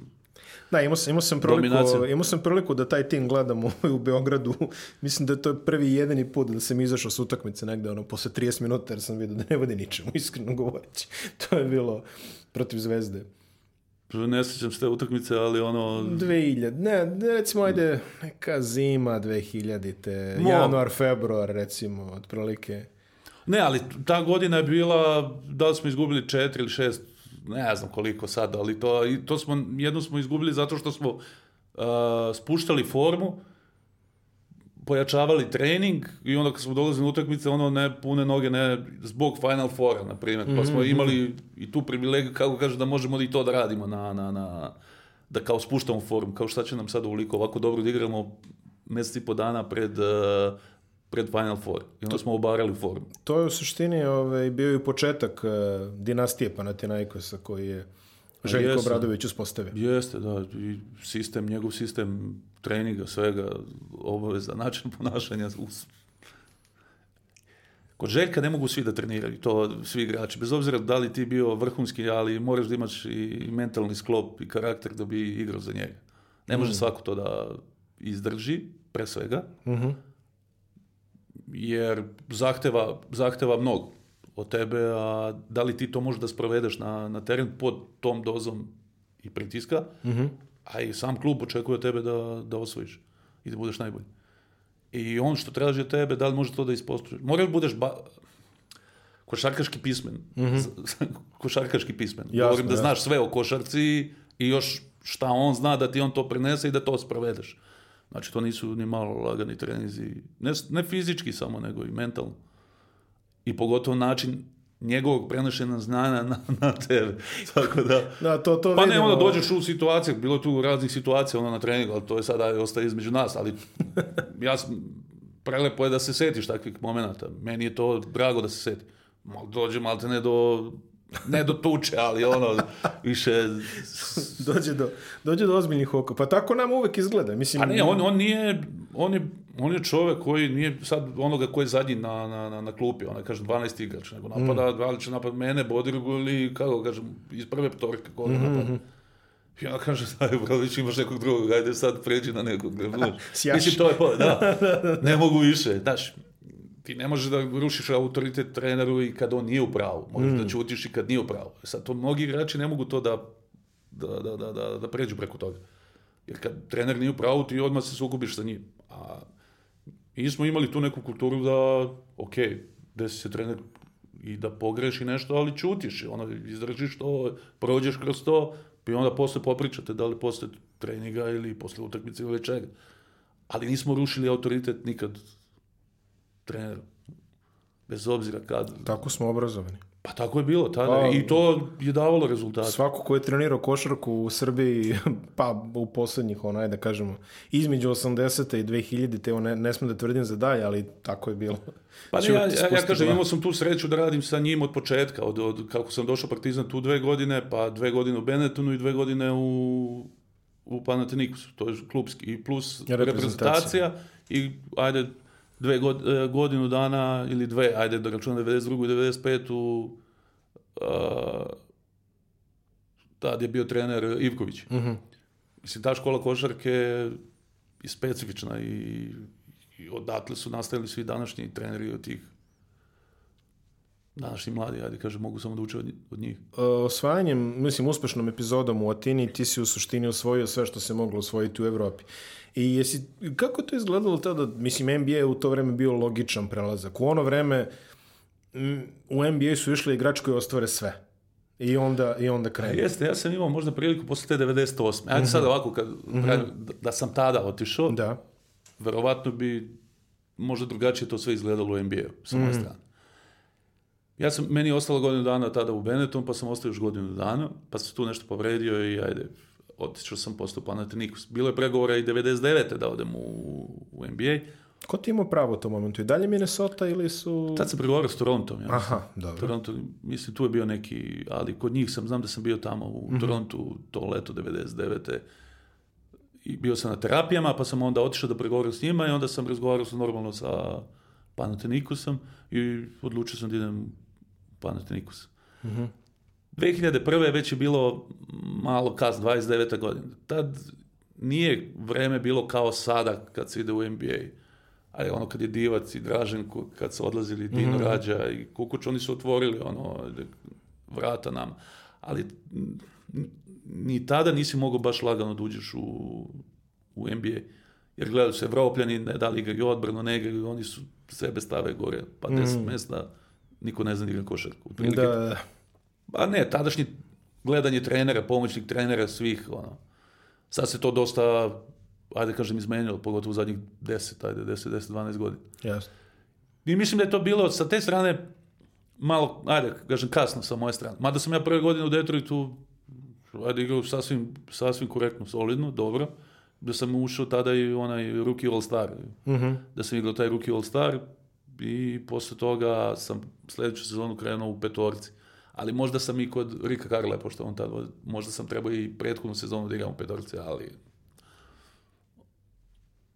da, imao sam, imao sam, priliku, imao sam priliku da taj tim gledam u, u Beogradu. Mislim da je to prvi i jedini put da sam izašao s utakmice negde ono, posle 30 minuta jer sam vidio da ne vodi ničemu, iskreno govoreći. to je bilo protiv zvezde. Ne sjećam se te utakmice, ali ono... 2000, ne, recimo ajde neka zima 2000-te, Mo... januar, februar recimo, otprilike. Ne, ali ta godina je bila, da li smo izgubili četiri ili šest, ne znam koliko sad, ali to, i to smo, jednu smo izgubili zato što smo uh, spuštali formu, pojačavali trening i onda kad smo dolazili na utakmice, ono ne pune noge, ne zbog Final Fora, na primjer. Pa smo mhm, mhm. imali i tu privilegiju, kako kažu, da možemo i to da radimo na, na, na, da kao spuštamo form, kao šta će nam sad uliko ovako dobro da igramo mjesec i po dana pred, eh, pred Final Four. I onda smo obarali form. To je u suštini ovaj, bio i početak eh, dinastije Panathinaikosa koji je Željko Obradović uspostavio. Jeste, da. I sistem, njegov sistem treninga, svega, obaveza, način ponašanja. Us... Kod Željka ne mogu svi da treniraju, to svi igrači. Bez obzira da li ti bio vrhunski, ali moraš da imaš i mentalni sklop i karakter da bi igrao za njega. Ne može mm. svako to da izdrži, pre svega, mm -hmm. jer zahteva, zahteva mnogo od tebe, a da li ti to možeš da sprovedeš na, na teren pod tom dozom i pritiska, mm -hmm. a i sam klub očekuje tebe da, da osvojiš i da budeš najbolji. I on što traži od tebe, da li može to da ispostojiš? Moraš da budeš ba... košarkaški pismen. Mm -hmm. košarkaški pismen. Jasno, Govorim da znaš sve o košarci i još šta on zna da ti on to prenese i da to sprovedeš. Znači, to nisu ni malo lagani trenizi. Ne, ne fizički samo, nego i mentalno i pogotovo način njegovog prenošena znanja na, na tebe. Tako da... da to, to pa ne, onda dođeš u situaciju, bilo tu raznih situacija ono na treningu, ali to je sada ostaje između nas, ali ja sam, prelepo je da se setiš takvih momenta. Meni je to drago da se seti. Dođe malte ne do ne do tuče, ali ono, više... dođe, do, dođe do ozbiljnih oko. Pa tako nam uvek izgleda. Mislim, A ne, on, on nije, on je, on je čovek koji nije sad onoga koji je zadnji na, na, na, na klupi, onaj, kaže 12 igrač, nego mm. napada, mm. da će napad mene, Bodrigu ili, kako kažem, iz prve petorke, koga mm -hmm. napada. I mhm. ona daj, Brović, imaš nekog drugog, ajde sad pređi na nekog. Mislim, to je, po, da. Da, da, da, ne mogu više, daš, ti ne možeš da rušiš autoritet treneru i kad on nije u pravu. Možeš da mm. da ćutiš i kad nije u pravu. E sad to mnogi igrači ne mogu to da, da, da, da, da, da pređu preko toga. Jer kad trener nije u pravu, ti odmah se sugubiš sa njim. A mi smo imali tu neku kulturu da, ok, desi se trener i da pogreši nešto, ali čutiš, ono, izdržiš to, prođeš kroz to, i onda posle popričate da li posle treninga ili posle utakmice ili čega. Ali nismo rušili autoritet nikad trener Bez obzira kad... Tako smo obrazovani. Pa tako je bilo tada pa, i to je davalo rezultate. Svako ko je trenirao košarku u Srbiji, pa u poslednjih, onaj da kažemo, između 80. i 2000. te ne, ne smem da tvrdim za dalje, ali tako je bilo. Pa ne, ja, ja, ja kažem, da. imao sam tu sreću da radim sa njim od početka, od, od kako sam došao Partizan tu dve godine, pa dve godine u Benetonu i dve godine u, u Panatenikusu, to je klubski, i plus reprezentacija. reprezentacija i ajde dve god, e, godinu dana ili dve, ajde da računam 92. i 95. Uh, tad je bio trener Ivković. Mm -hmm. Mislim, ta škola košarke je specifična i, i odatle su nastavili svi današnji treneri od tih današnji mladi, ajde kaže, mogu samo da uče od, od njih. E, osvajanjem, mislim, uspešnom epizodom u Atini, ti si u suštini osvojio sve što se moglo osvojiti u Evropi. I jesi, kako to izgledalo tada? Mislim, NBA je u to vreme bio logičan prelazak. U ono vreme u NBA su išli igrač koji ostvare sve. I onda, i onda krenu. Jeste, ja sam imao možda priliku posle te 98. Ajde mm -hmm. sad mhm. ovako, kad, mm -hmm. da, da sam tada otišao, da. verovatno bi možda drugačije to sve izgledalo u NBA-u, sa mm -hmm. strane. Ja sam, meni je ostalo godinu dana tada u Benetton, pa sam ostao još godinu dana, pa se tu nešto povredio i ajde, otišao sam postao Panathinaikos. Bilo je pregovora i 99. da odem u, u NBA. Ko ti imao pravo u tom momentu? I dalje Minnesota ili su... Tad sam pregovarao s Torontom. Ja. Aha, dobro. Toronto, mislim, tu je bio neki, ali kod njih sam, znam da sam bio tamo u mm -hmm. Torontu to leto 99. I bio sam na terapijama, pa sam onda otišao da pregovaram s njima i onda sam razgovarao normalno sa Panatenikusom i odlučio sam da idem Panathinikos. Mm -hmm. 2001. je već je bilo malo kas, 29. godine. Tad nije vreme bilo kao sada kad se ide u NBA. Ali ono kad je Divac i Draženko, kad su odlazili Dino mm -hmm. Rađa i Kukuć, oni su otvorili ono da, vrata nam. Ali ni tada nisi mogao baš lagano da uđeš u, u NBA. Jer gledali su Evropljani, ne da li igraju odbranu, ne igraju, oni su sebe stave gore, pa 10 mm -hmm. mesta niko ne zna da igra košarku. Da. Pa ne, tadašnji gledanje trenera, pomoćnih trenera, svih, ono. Sad se to dosta, ajde da kažem, izmenilo, pogotovo u zadnjih 10, ajde, 10, 10, 12 godina. Jasno. I mislim da je to bilo sa te strane malo, ajde, da kažem, kasno sa moje strane. Mada sam ja prve godine u Detroitu ajde, igrao sasvim, sasvim korektno, solidno, dobro. Da sam ušao tada i onaj Rookie All-Star. Mm -hmm. Da sam igrao taj Rookie All-Star, i posle toga sam sledeću sezonu krenuo u petorci. Ali možda sam i kod Rika Karla, pošto on tad, možda sam trebao i prethodnu sezonu da igram u petorci, ali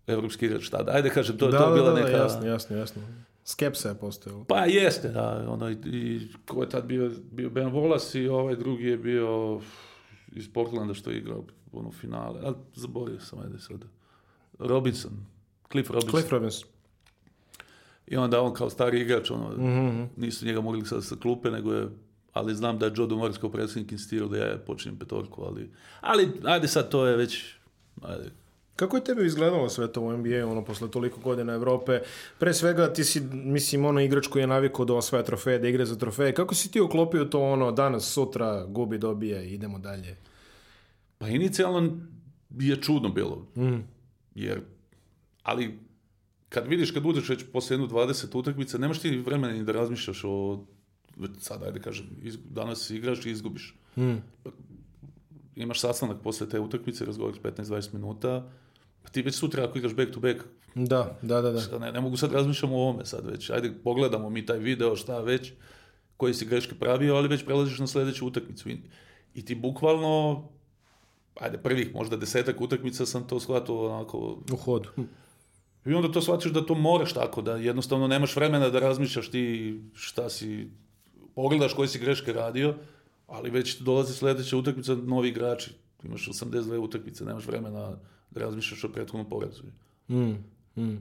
evropski igrač tada. Ajde kažem, to, da, to je da, da, bila da, da neka... Da, jasno, jasno, jasno. Skepsa je postojala. Pa jeste, da. Ono, i, ko je tad bio, bio Ben Wallace i ovaj drugi je bio iz Portlanda što je igrao ono, finale. Ali zaborio sam, ajde sad. Robinson. Cliff Robinson. Cliff Robinson. I onda on kao stari igrač, ono, mm -hmm. nisu njega mogli sad sa klupe, nego je, ali znam da je Joe Dumars kao predsjednik insistirao da ja počnem petorku, ali, ali, ajde sad, to je već, ajde, kako je tebi izgledalo sve to u NBA, ono, posle toliko godina Evrope? Pre svega, ti si, mislim, ono igrač koji je navikao da osvaja trofeje, da igra za trofeje. Kako si ti uklopio to, ono, danas, sutra, gubi, dobije idemo dalje? Pa inicijalno je čudno bilo. Mm. Jer, ali kad vidiš, kad uđeš već posle jednu 20 utakmica, nemaš ti vremena ni da razmišljaš o, već sad, ajde kažem, iz, danas igraš i izgubiš. Mm. Imaš sastanak posle te utakmice, razgovaraš 15-20 minuta, pa ti već sutra ako igraš back to back. Da, da, da. da. Šta, ne, ne mogu sad razmišljam o ovome sad već. Ajde, pogledamo mi taj video, šta već, koji si greške pravio, ali već prelaziš na sledeću utakmicu. I, i ti bukvalno, ajde, prvih možda desetak utakmica sam to shvatio onako... U hodu. I onda to shvatiš da to moraš tako, da jednostavno nemaš vremena da razmišljaš ti šta si, pogledaš koje si greške radio, ali već dolazi sledeća utakmica, novi igrači, imaš 82 utakmice, nemaš vremena da razmišljaš o prethodnom porazu. Mm, mm.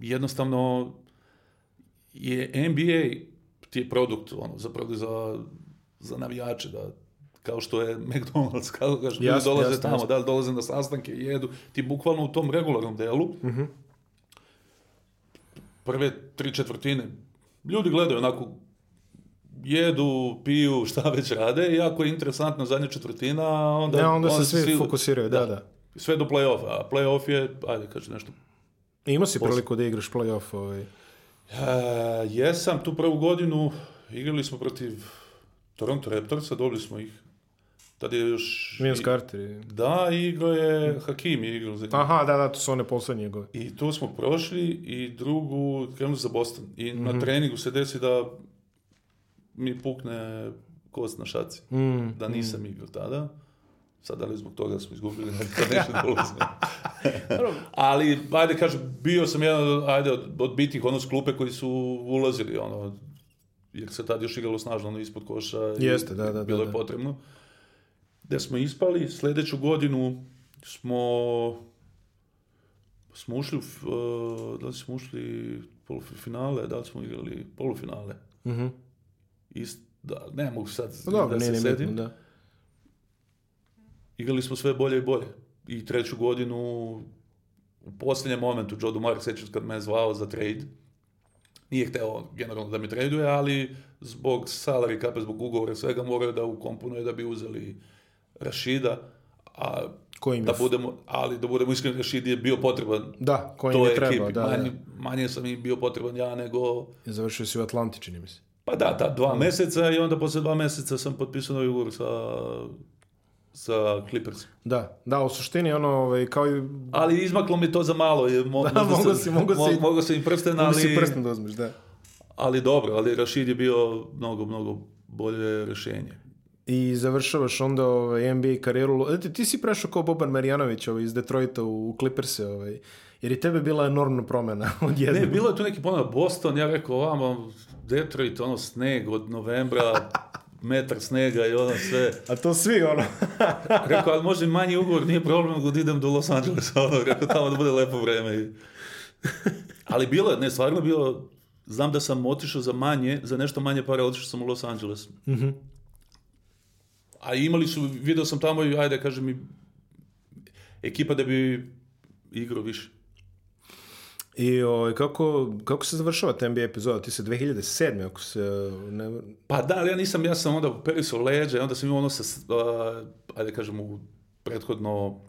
Jednostavno je NBA ti je produkt ono, zapravo za, za navijače, da kao što je McDonald's, kao kažeš, ljudi dolaze jasno, tamo, jasno. da li dolaze na sastanke i jedu, ti bukvalno u tom regularnom delu, uh prve tri četvrtine, ljudi gledaju onako, jedu, piju, šta već rade, i ako je interesantna zadnja četvrtina, onda... Ne, onda, onda se svi, fokusiraju, da, da. da. Sve do play-offa, a play-off je, ajde, kaže nešto. Ima si priliku da igraš play-off ovaj... Ja, e, jesam, tu prvu godinu igrali smo protiv Toronto Raptorsa, dobili smo ih Tad je još... Vince Carter. da, igrao je Hakim. Je igrao za... Aha, da, da, to su one poslednje njegove. I tu smo prošli i drugu krenuli za Boston. I mm -hmm. na mhm. treningu se desi da mi pukne kost na šaci. Mm, da nisam mm. igrao tada. Sad, da zbog toga smo izgubili, to da dolazimo. Ali, ajde kažem, bio sam jedan ajde, od, od bitnih odnos klupe koji su ulazili, ono, jer se tad još igralo snažno ono, ispod koša. Jeste, i, da, da, da. Bilo da, da. je potrebno. Da gde smo ispali. Sledeću godinu smo smo ušli, uh, da li smo ušli polufinale, da li smo igrali polufinale. Mhm. Mm Ist, da, ne mogu sad no, pa da, da se ne, sedim. da. Igrali smo sve bolje i bolje. I treću godinu, u poslednjem momentu, Joe Dumar, sećam kad me zvao za trade, nije hteo generalno da me traduje, ali zbog salary kapa, zbog ugovora svega morao da ukomponuje da bi uzeli uh, Rašida, a kojim da budemo, ali da budemo iskreni, Rashid je bio potreban. Da, kojim to je treba, ekipi. da. Manje, da. manje sam i bio potreban ja nego... Završio si u Atlanti, čini mi se. Pa da, da, dva mm. meseca i onda posle dva meseca sam potpisao novi ugovor sa sa Clippers. Da, da, u suštini ono, ovaj, kao i... Ali izmaklo mi to za malo. Je, mo, da, mogo si, mogo si... Mogo si i prsten, ali... Mogo si prsten da uzmeš, da. Ali dobro, ali Rašid je bio mnogo, mnogo bolje rešenje i završavaš onda ovaj, NBA karijeru. E, ti, si prešao kao Boban Marjanović ovaj, iz Detroita u, u Clippers, ovaj, jer i tebe bila enormna promena od jednog. Ne, bilo je tu neki ponovno Boston, ja rekao ovamo Detroit, ono sneg od novembra, metar snega i ono sve. A to svi ono. rekao, ali može manji ugovor, nije problem, god da idem do Los Angelesa, ono, rekao, tamo da bude lepo vreme. I... ali bilo je, ne, stvarno bilo, znam da sam otišao za manje, za nešto manje pare otišao sam u Los Angeles. Mhm. Mm A imali su, video sam tamo, i, ajde kaže mi, ekipa da bi igrao više. I o, ovaj, kako, kako se završava ta NBA epizoda? Ti se 2007. ako se... Ne... Pa da, ali ja nisam, ja sam onda perisao leđa, onda sam imao ono sa, uh, ajde kažem, u, prethodno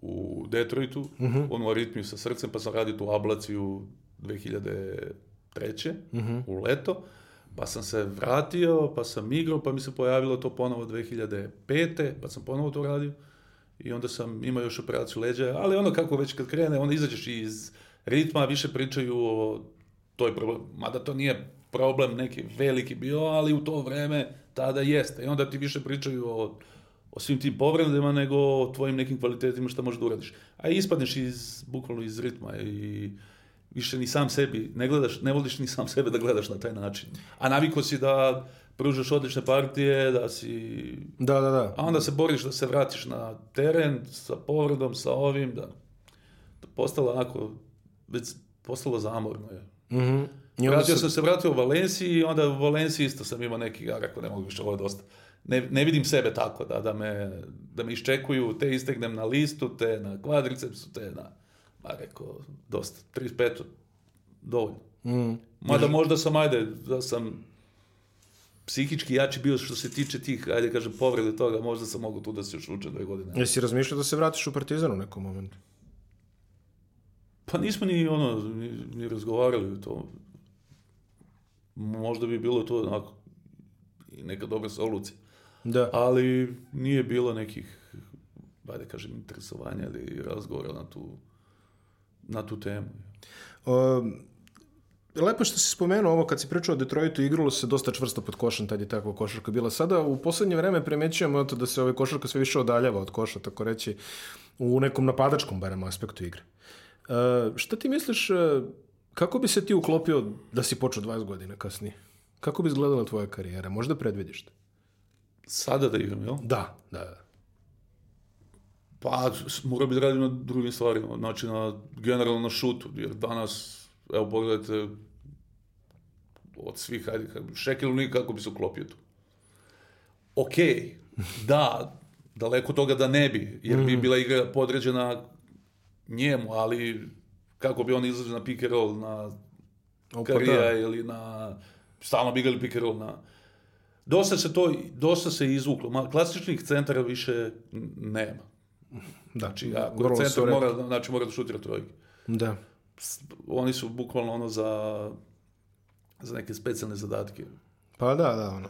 u Detroitu, uh mhm. -huh. onu aritmiju sa srcem, pa sam radio tu ablaciju 2003. Uh -huh. u leto. Uh, Pa sam se vratio, pa sam igrao, pa mi se pojavilo to ponovo 2005. Pa sam ponovo to radio. I onda sam imao još operaciju leđa, ali ono kako već kad krene, onda izađeš iz ritma, više pričaju o toj problem, mada to nije problem neki veliki bio, ali u to vreme tada jeste. I onda ti više pričaju o, o svim tim povredama nego o tvojim nekim kvalitetima što možeš da uradiš. A ispadneš iz, bukvalno iz ritma i više ni sam sebi, ne gledaš, ne voliš ni sam sebe da gledaš na taj način. A naviko si da pružaš odlične partije, da si... Da, da, da. A onda se boriš da se vratiš na teren sa povredom, sa ovim, da... da postalo onako, već postalo zamorno je. Mhm. Mm vratio se... sam se, vratio u Valenciji i onda u Valenciji isto sam imao neki gar, ako ne mogu više, ovo je dosta. Ne, ne, vidim sebe tako, da, da, me, da me iščekuju, te istegnem na listu, te na kvadricepsu, te na a rekao, dosta, 35, dovoljno. Mm. Mada možda sam, ajde, da sam psihički jači bio što se tiče tih, ajde kažem, povrede toga, možda sam mogu tu da se još uče dve godine. Jesi razmišljao da se vratiš u Partizan u nekom momentu? Pa nismo ni ono, ni, ni razgovarali o to. Možda bi bilo to onako neka dobra solucija. Da. Ali nije bilo nekih, ajde kažem, interesovanja ili razgovora na tu na tu temu. Um, lepo što si spomenuo ovo kad si pričao o Detroitu, igralo se dosta čvrsto pod košem, tad je takva košarka bila. Sada u poslednje vreme primećujemo to da se ovaj košarka sve više odaljava od koša, tako reći, u nekom napadačkom barem aspektu igre. Uh, šta ti misliš, e, kako bi se ti uklopio da si počeo 20 godina kasnije? Kako bi izgledala tvoja karijera? Možda predvidiš to? Sada da igram, jel? Da, da, da. Pa, mora bi da radim na drugim stvarima, znači na, generalno na šutu, jer danas, evo pogledajte, od svih, hajde, Šekilu nikako bi se uklopio tu. Okej, okay, da, daleko toga da ne bi, jer bi mhm. bila igra podređena njemu, ali kako bi on izlazio na pick and roll, na Opa, karija da. ili na... Stalno bi igrali pick and roll na... Dosta se to, dosta se izvuklo. Ma, klasičnih centara više nema. Da, Znači, da, vrlo centar mora, da- znači, mora da šutira trojke. Da. Oni su bukvalno ono za, za neke specijalne zadatke. Pa da, da, ono.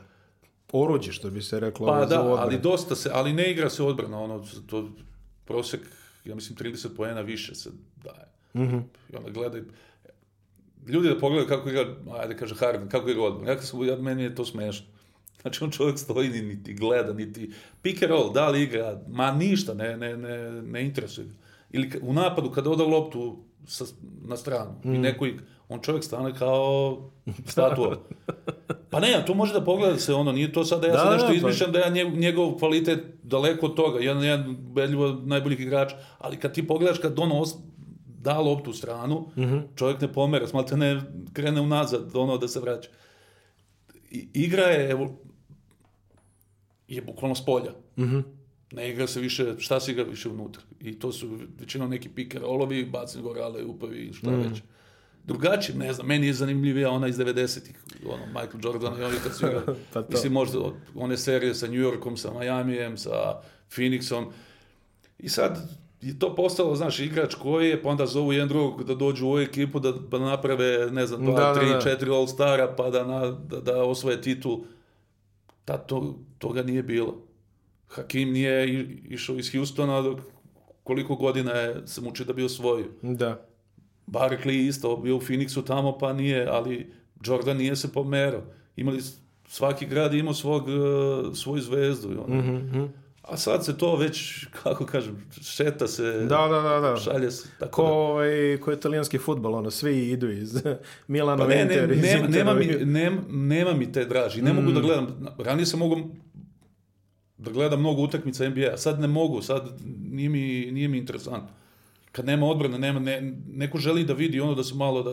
Oruđe, što bi se reklo. Pa da, ali dosta se, ali ne igra se odbrana, ono, to prosek, ja mislim, 30 poena više se daje. Mm -hmm. I onda gledaj, ljudi da pogledaju kako igra, ajde da kaže Harden, kako igra odbrana. Ja, meni je to smešno. Znači, on čovjek stoji, niti gleda, niti pick and roll, da li igra, ma ništa, ne, ne, ne, ne interesuje ga. Ili u napadu, kada oda loptu sa, na stranu mm. i hmm. neko igra, on čovjek stane kao statua. Pa ne, to može da pogleda se ono, nije to sad da ja da, sad da, nešto pa- izmišljam, da ja njegov kvalitet daleko od toga, jedan, jedan beljivo najboljih igrača, ali kad ti pogledaš kad ono os, da loptu u stranu, mm -hmm. čovjek ne pomera, smalte ne krene unazad, ono da se vraća igra je, evo, je bukvalno s polja. Mm Ne igra se više, šta se igra više unutra. I to su većinom neki piker olovi, bacanje gorale, upavi, šta mm -hmm. već drugačije, ne znam, meni je zanimljivija ona iz 90-ih, ono, Michael Jordan i oni kad su igrali, pa to. mislim, možda one serije sa New Yorkom, sa Miamijem, sa Phoenixom, i sad je to postalo, znaš, igrač koji je, pa onda zovu jedan drugog da dođu u ovu ekipu da, pa da naprave, ne znam, dva, da, da, tri, da, četiri All-Stara, pa da, na, da, da osvoje titul. Ta, to, toga nije bilo. Hakim nije išao iz Houstona dok koliko godina je se muči da bi osvojio. Da. Barkley isto, bio u Phoenixu tamo, pa nije, ali Jordan nije se pomerao. Imali, svaki grad imao svog, eh, svoju zvezdu. Ono. Mm -hmm. A sad se to već, kako kažem, šeta se, da, da, da, da. šalje se. Tako ko, da. ovaj, ko italijanski futbol, ono, svi idu iz Milana pa ne, Inter, ne, iz nema, mi, nema, nema mi te draži. Ne mm. mogu da mm. gledam, ranije sam mogu da gledam mnogo utakmica NBA, sad ne mogu, sad nije mi, nije mi interesantno. Kad nema odbrane, nema, ne, neko želi da vidi ono da se malo da,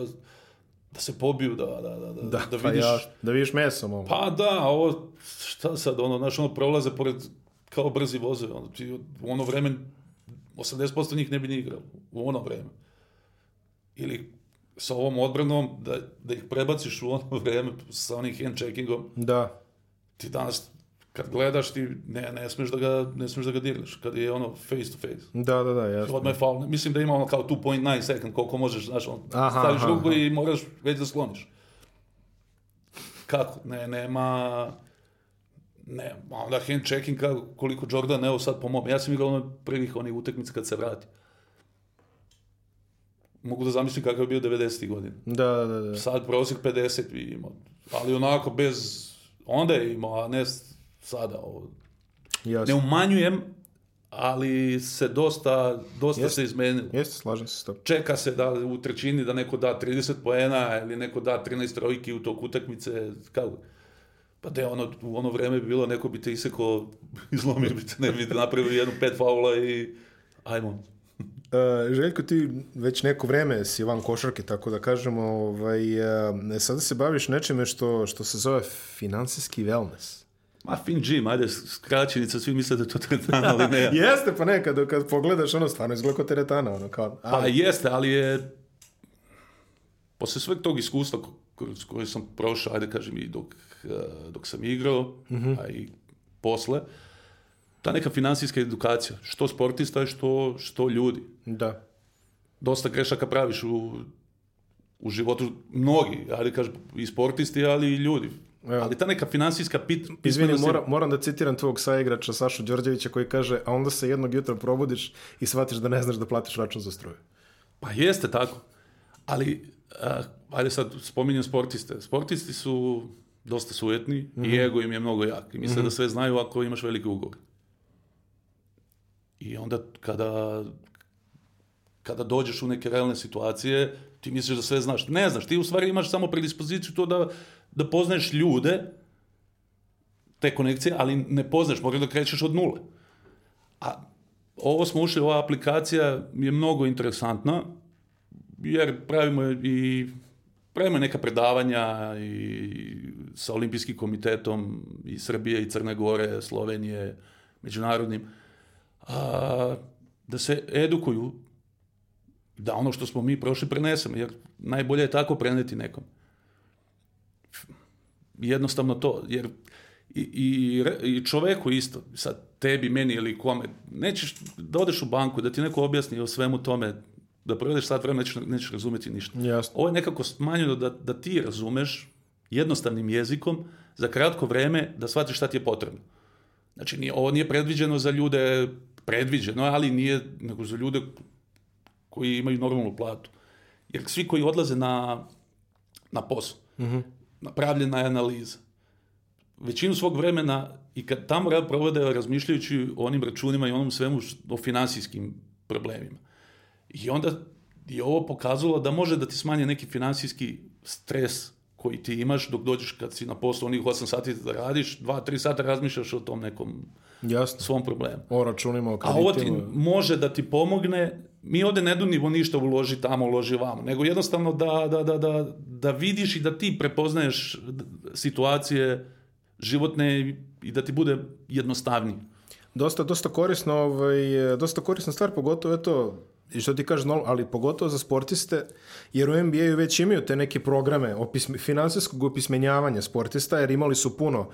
da se pobiju, da, da, da, da, da, da pa vidiš... Pa ja, da vidiš meso, Ovo. Pa da, ovo, šta sad, ono, znaš, ono, prolaze pored kao brzi voze. Ono, ti, u ono vreme 80% njih ne bi ni igralo. U ono vreme. Ili sa ovom odbranom, da, da ih prebaciš u ono vreme sa onim hand-checkingom. Da. Ti danas, kad gledaš, ti ne, ne, smeš da ga, ne smeš da ga dirneš. Kad je ono face to face. Da, da, da, jasno. Odmah je foul. Mislim da ima ono kao 2.9 second, koliko možeš, znaš, on, aha, staviš ruku i moraš već da sloniš. Kako? Ne, nema ne, a onda hand checking koliko Jordan, evo sad po mom. Ja sam igrao ono prvih onih utakmica kad se vrati. Mogu da zamislim kakav je bio 90. godina. Da, da, da. da. Sad prosjek 50 vidimo. Ali onako bez... Onda je imao, a ne sada. Ovo. Jasne. Ne umanjujem, ali se dosta, dosta jest, se izmenilo. Jeste, slažem se s tobom. Čeka se da u trećini da neko da 30 poena ili neko da 13 trojki u toku utakmice. Kao, Pa da, ono, u ono vreme bilo, neko bi te isekao, izlomio bi te, ne bi te napravio jednu pet faula i ajmo. Uh, Željko, ti već neko vreme si van košarke, tako da kažemo, ovaj, uh, sada se baviš nečime što, što se zove finansijski wellness. Ma, fin gym, ajde, skraćenica, svi misle da to teretana, ali ne. jeste, pa ne, kad, kad pogledaš, ono, stvarno izgleda kao teretana, ono, kao... Ali... Pa jeste, ali je... Posle sveg tog iskustva kroz koju sam prošao, ajde kažem i dok, eh, dok sam igrao, mm-hmm. a i posle, ta neka finansijska edukacija, što sportista, što, što ljudi. Da. Dosta grešaka praviš u, u životu, mnogi, ajde kažem, i sportisti, ali i ljudi. Evo. Ali ta neka finansijska pit... Izvini, mora, moram da citiram tvog saigrača Sašu Đorđevića koji kaže, a onda se jednog jutra probudiš i shvatiš da ne znaš da platiš račun za struju. Pa jeste tako, ali a, ajde sad spominjem sportiste. Sportisti su dosta sujetni mm -hmm. i mhm. ego im je mnogo jak. I misle mm -hmm. da mhm. sve znaju ako imaš veliki ugovor. I onda kada, kada dođeš u neke realne situacije, ti misliš da sve znaš. Ne znaš, ti u stvari imaš samo predispoziciju to da, da poznaješ ljude, te konekcije, ali ne poznaš, moraš da krećeš od nule. A ovo smo ušli, ova aplikacija je mnogo interesantna, jer pravimo i pravimo neka predavanja i sa olimpijskim komitetom i Srbije i Crne Gore, Slovenije, međunarodnim, a, da se edukuju da ono što smo mi prošli prenesemo, jer najbolje je tako preneti nekom. Jednostavno to, jer i, i, i čoveku isto, sad tebi, meni ili kome, nećeš da odeš u banku, da ti neko objasni o svemu tome, da provedeš sat vremena, nećeš, nećeš razumeti ništa. Jasno. Ovo je nekako smanjeno da, da ti razumeš jednostavnim jezikom za kratko vreme da shvatiš šta ti je potrebno. Znači, nije, ovo nije predviđeno za ljude, predviđeno, je, ali nije nego za ljude koji imaju normalnu platu. Jer svi koji odlaze na, na posao, mm-hmm. napravljena je analiza. Većinu svog vremena i kad tamo rad provode razmišljajući o onim računima i onom svemu o financijskim problemima. I onda je ovo pokazalo da može da ti smanje neki finansijski stres koji ti imaš dok dođeš kad si na poslu onih 8 sati da radiš, 2-3 sata razmišljaš o tom nekom Jasno. svom problemu. O računima, o kreditima. A ovo ti može da ti pomogne, mi ovde ne dunimo ništa uloži tamo, uloži vamo, nego jednostavno da, da, da, da, da vidiš i da ti prepoznaješ situacije životne i da ti bude jednostavnije. Dosta, dosta korisno, ovaj, dosta korisna stvar, pogotovo eto, i što ti kažeš, no, ali pogotovo za sportiste, jer u NBA-u već imaju te neke programe opisme, finansijskog opismenjavanja sportista, jer imali su puno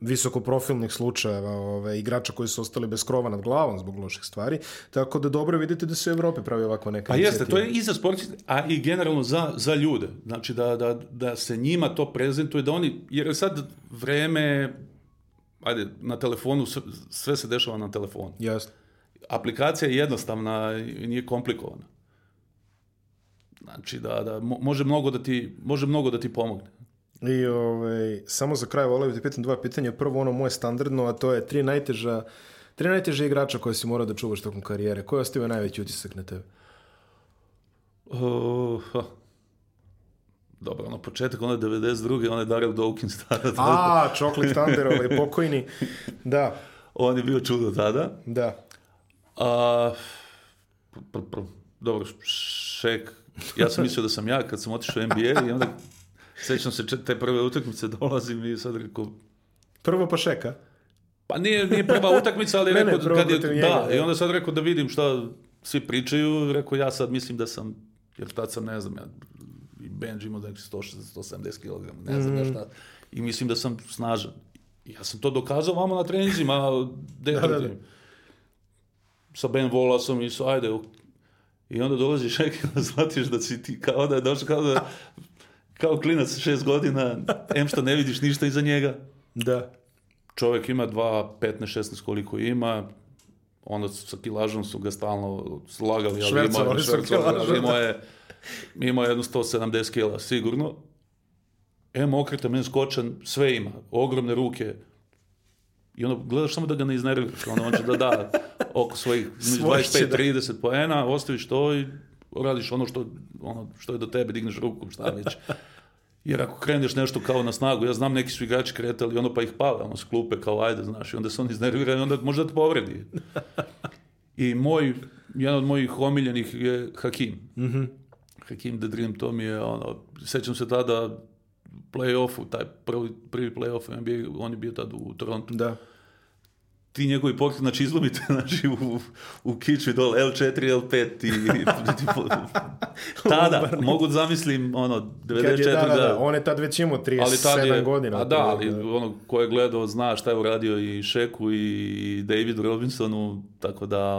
visokoprofilnih slučajeva ove, igrača koji su ostali bez krova nad glavom zbog loših stvari, tako da dobro vidite da se u Evropi pravi ovako neka Pa jeste, to je i za sportiste, a i generalno za, za ljude, znači da, da, da se njima to prezentuje, da oni, jer sad vreme, ajde, na telefonu, sve se dešava na telefonu. Jeste aplikacija je jednostavna i nije komplikovana. Znači da, da može mnogo da ti, može mnogo da ti pomogne. I ovaj, samo za kraj volio bih te da pitam dva pitanja. Prvo ono moje standardno, a to je tri najteža Tri najteže igrača koje si morao da čuvaš tokom karijere. Koji je ostavio najveći utisak na tebe? Uh, dobro, na početak, onda 92. onda je Darrell Dawkins tada. A, Chocolate Thunder, ovaj pokojni. Da. On je bio čudo tada. Da. A, pr, pr, dobro, šek, ja sam mislio da sam ja kad sam otišao u NBA i onda sjećam se te prve utakmice dolazim i sad rekao... Prvo pa šeka? Pa nije, nije prva utakmica, ali ne, rekao, ne, kad je, da, njega, i da. onda sad rekao da vidim šta svi pričaju, rekao ja sad mislim da sam, jer tad sam ne znam, ja, i bench imao da 160-170 kg, ne znam mm. ja šta, mm. i mislim da sam snažan. Ja sam to dokazao vamo na trenizima, da, da, da sa Ben Wallaceom i su, ajde, i onda dolaziš neki, da shvatiš da si ti kao da je došao, kao da kao klinac šest godina, em što ne vidiš ništa iza njega. Da. Čovjek ima dva, 15, 16 koliko ima, onda su, sa kilažom su ga stalno slagali, ali imao je, švercovali, imao je, ima, je jedno 170 kila, sigurno. Em okreta, men skočan, sve ima, ogromne ruke, I onda gledaš samo da ga ne iznerviraš. Onda on će da da oko svojih 25-30 poena, ostaviš to i radiš ono što, ono što je do tebe, digneš rukom, šta već. Jer ako kreneš nešto kao na snagu, ja znam neki su igrači kretali, ono pa ih pale, ono sklupe kao ajde, znaš, i onda se on iznervira i onda možda te povredi. I moj, jedan od mojih omiljenih je Hakim. Mm -hmm. Hakim the Dream, to mi je, ono, sećam se tada, play-offu, taj prvi, prvi play-off NBA, on je bio tad u Toronto. Da. Ti njegovi pokreti, znači izlomite znači, u, u kiču i dole L4, L5 i... tada, mogu da zamislim, ono, 94. Je, da, da, da, on je tad već imao 37 ali tad godina. A da, ali da. ono, ko je gledao zna šta je uradio i Šeku i Davidu Robinsonu, tako da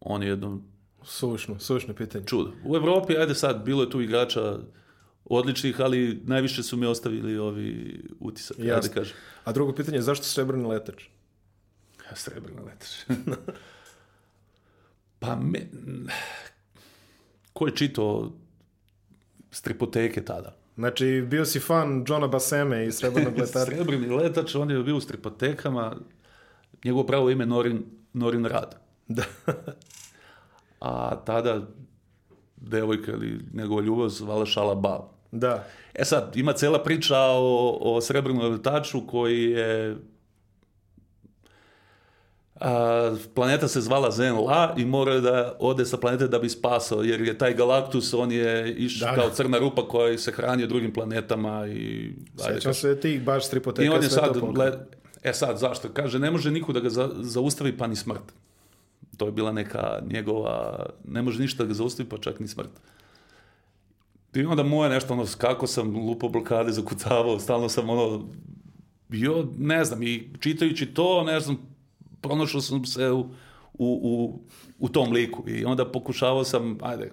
on je jedno... Sušno, sušno pitanje. Čudo. U Evropi, ajde sad, bilo je tu igrača odličnih, ali najviše su mi ostavili ovi utisak, ja da kažem. A drugo pitanje zašto srebrni letač? Ja, srebrni letač. pa me... Ko je čito stripoteke tada? Znači, bio si fan Johna Baseme i Srebrnog letača. Srebrni letač, on je bio u stripotekama. Njegovo pravo ime Norin, Norin Rad. Da. A tada devojka ili njegova ljubav zvala Šala Ba. Da. E sad, ima cela priča o, o srebrnom letaču koji je a, planeta se zvala Zenla i mora da ode sa planete da bi spasao, jer je taj Galaktus, on je išao da, da. kao crna rupa koja se hrani drugim planetama. I, Sećam se tih baš stripoteka. I on je sad, le, e sad, zašto? Kaže, ne može niko da ga za, zaustavi pa ni smrt. To je bila neka njegova, ne može ništa da ga zaustavi pa čak ni smrt. I onda moje nešto, ono, kako sam lupo blokade, zakucavao, stalno sam, ono, bio, ne znam, i čitajući to, ne znam, pronašao sam se u, u, u, u tom liku. I onda pokušavao sam, ajde,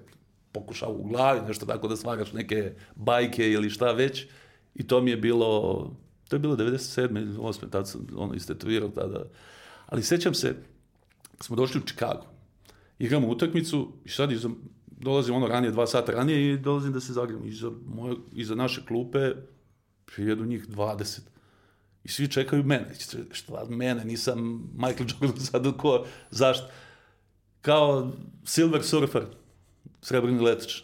pokušao u glavi nešto tako da svagaš neke bajke ili šta već. I to mi je bilo, to je bilo 97. ili 8. tad sam ono istetovirao tada. Ali sećam se, smo došli u Čikagu. Igramo utakmicu i sad izam, dolazim ono ranije, dva sata ranije i dolazim da se zagrem. Iza, moje, iza naše klupe jedu njih 20. I svi čekaju mene. Šta mene, nisam Michael Jordan sad ko, zašto? Kao Silver Surfer, srebrni letač.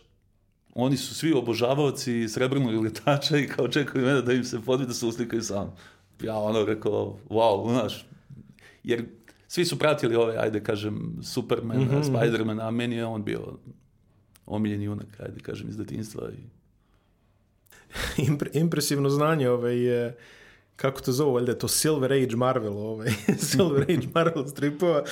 Oni su svi obožavaoci srebrnog letača i kao čekaju mene da im se podvi da se uslikaju sam. Ja ono rekao, wow, znaš, jer svi su pratili ove, ajde kažem, Supermana, mm -hmm. Spidermana, a meni je on bio omiljeni junak, ajde kažem, iz detinstva. I... impresivno znanje ovaj, je kako to zove, valjda je to Silver Age Marvel, ovaj, Silver Age Marvel stripova.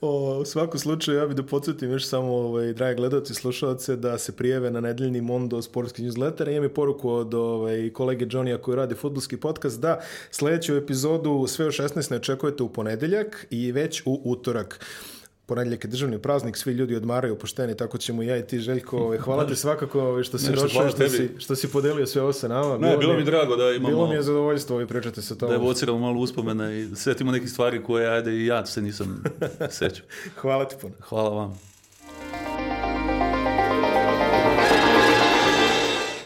O, u svakom slučaju, ja bih da podsjetim još samo, ovaj, drage gledalci i slušalce, da se prijeve na nedeljni Mondo sportski newsletter. Imam mi poruku od ovaj, kolege Johnnyja koji radi futbolski podcast da sledeću epizodu sve o 16 ne očekujete u ponedeljak i već u utorak ponedljak je državni praznik, svi ljudi odmaraju pošteni, tako ćemo i ja i ti Željko, ove, ovaj, hvala ti svakako ovaj, što si došao, što, si, što si podelio sve ovo sa nama. Ne, bilo, bilo mi je drago da imamo... Bilo mi je zadovoljstvo i ovaj, pričate sa tobom. Da evociramo malo uspomena i setimo nekih stvari koje, ajde, i ja se nisam sećao. hvala ti puno. Hvala vam.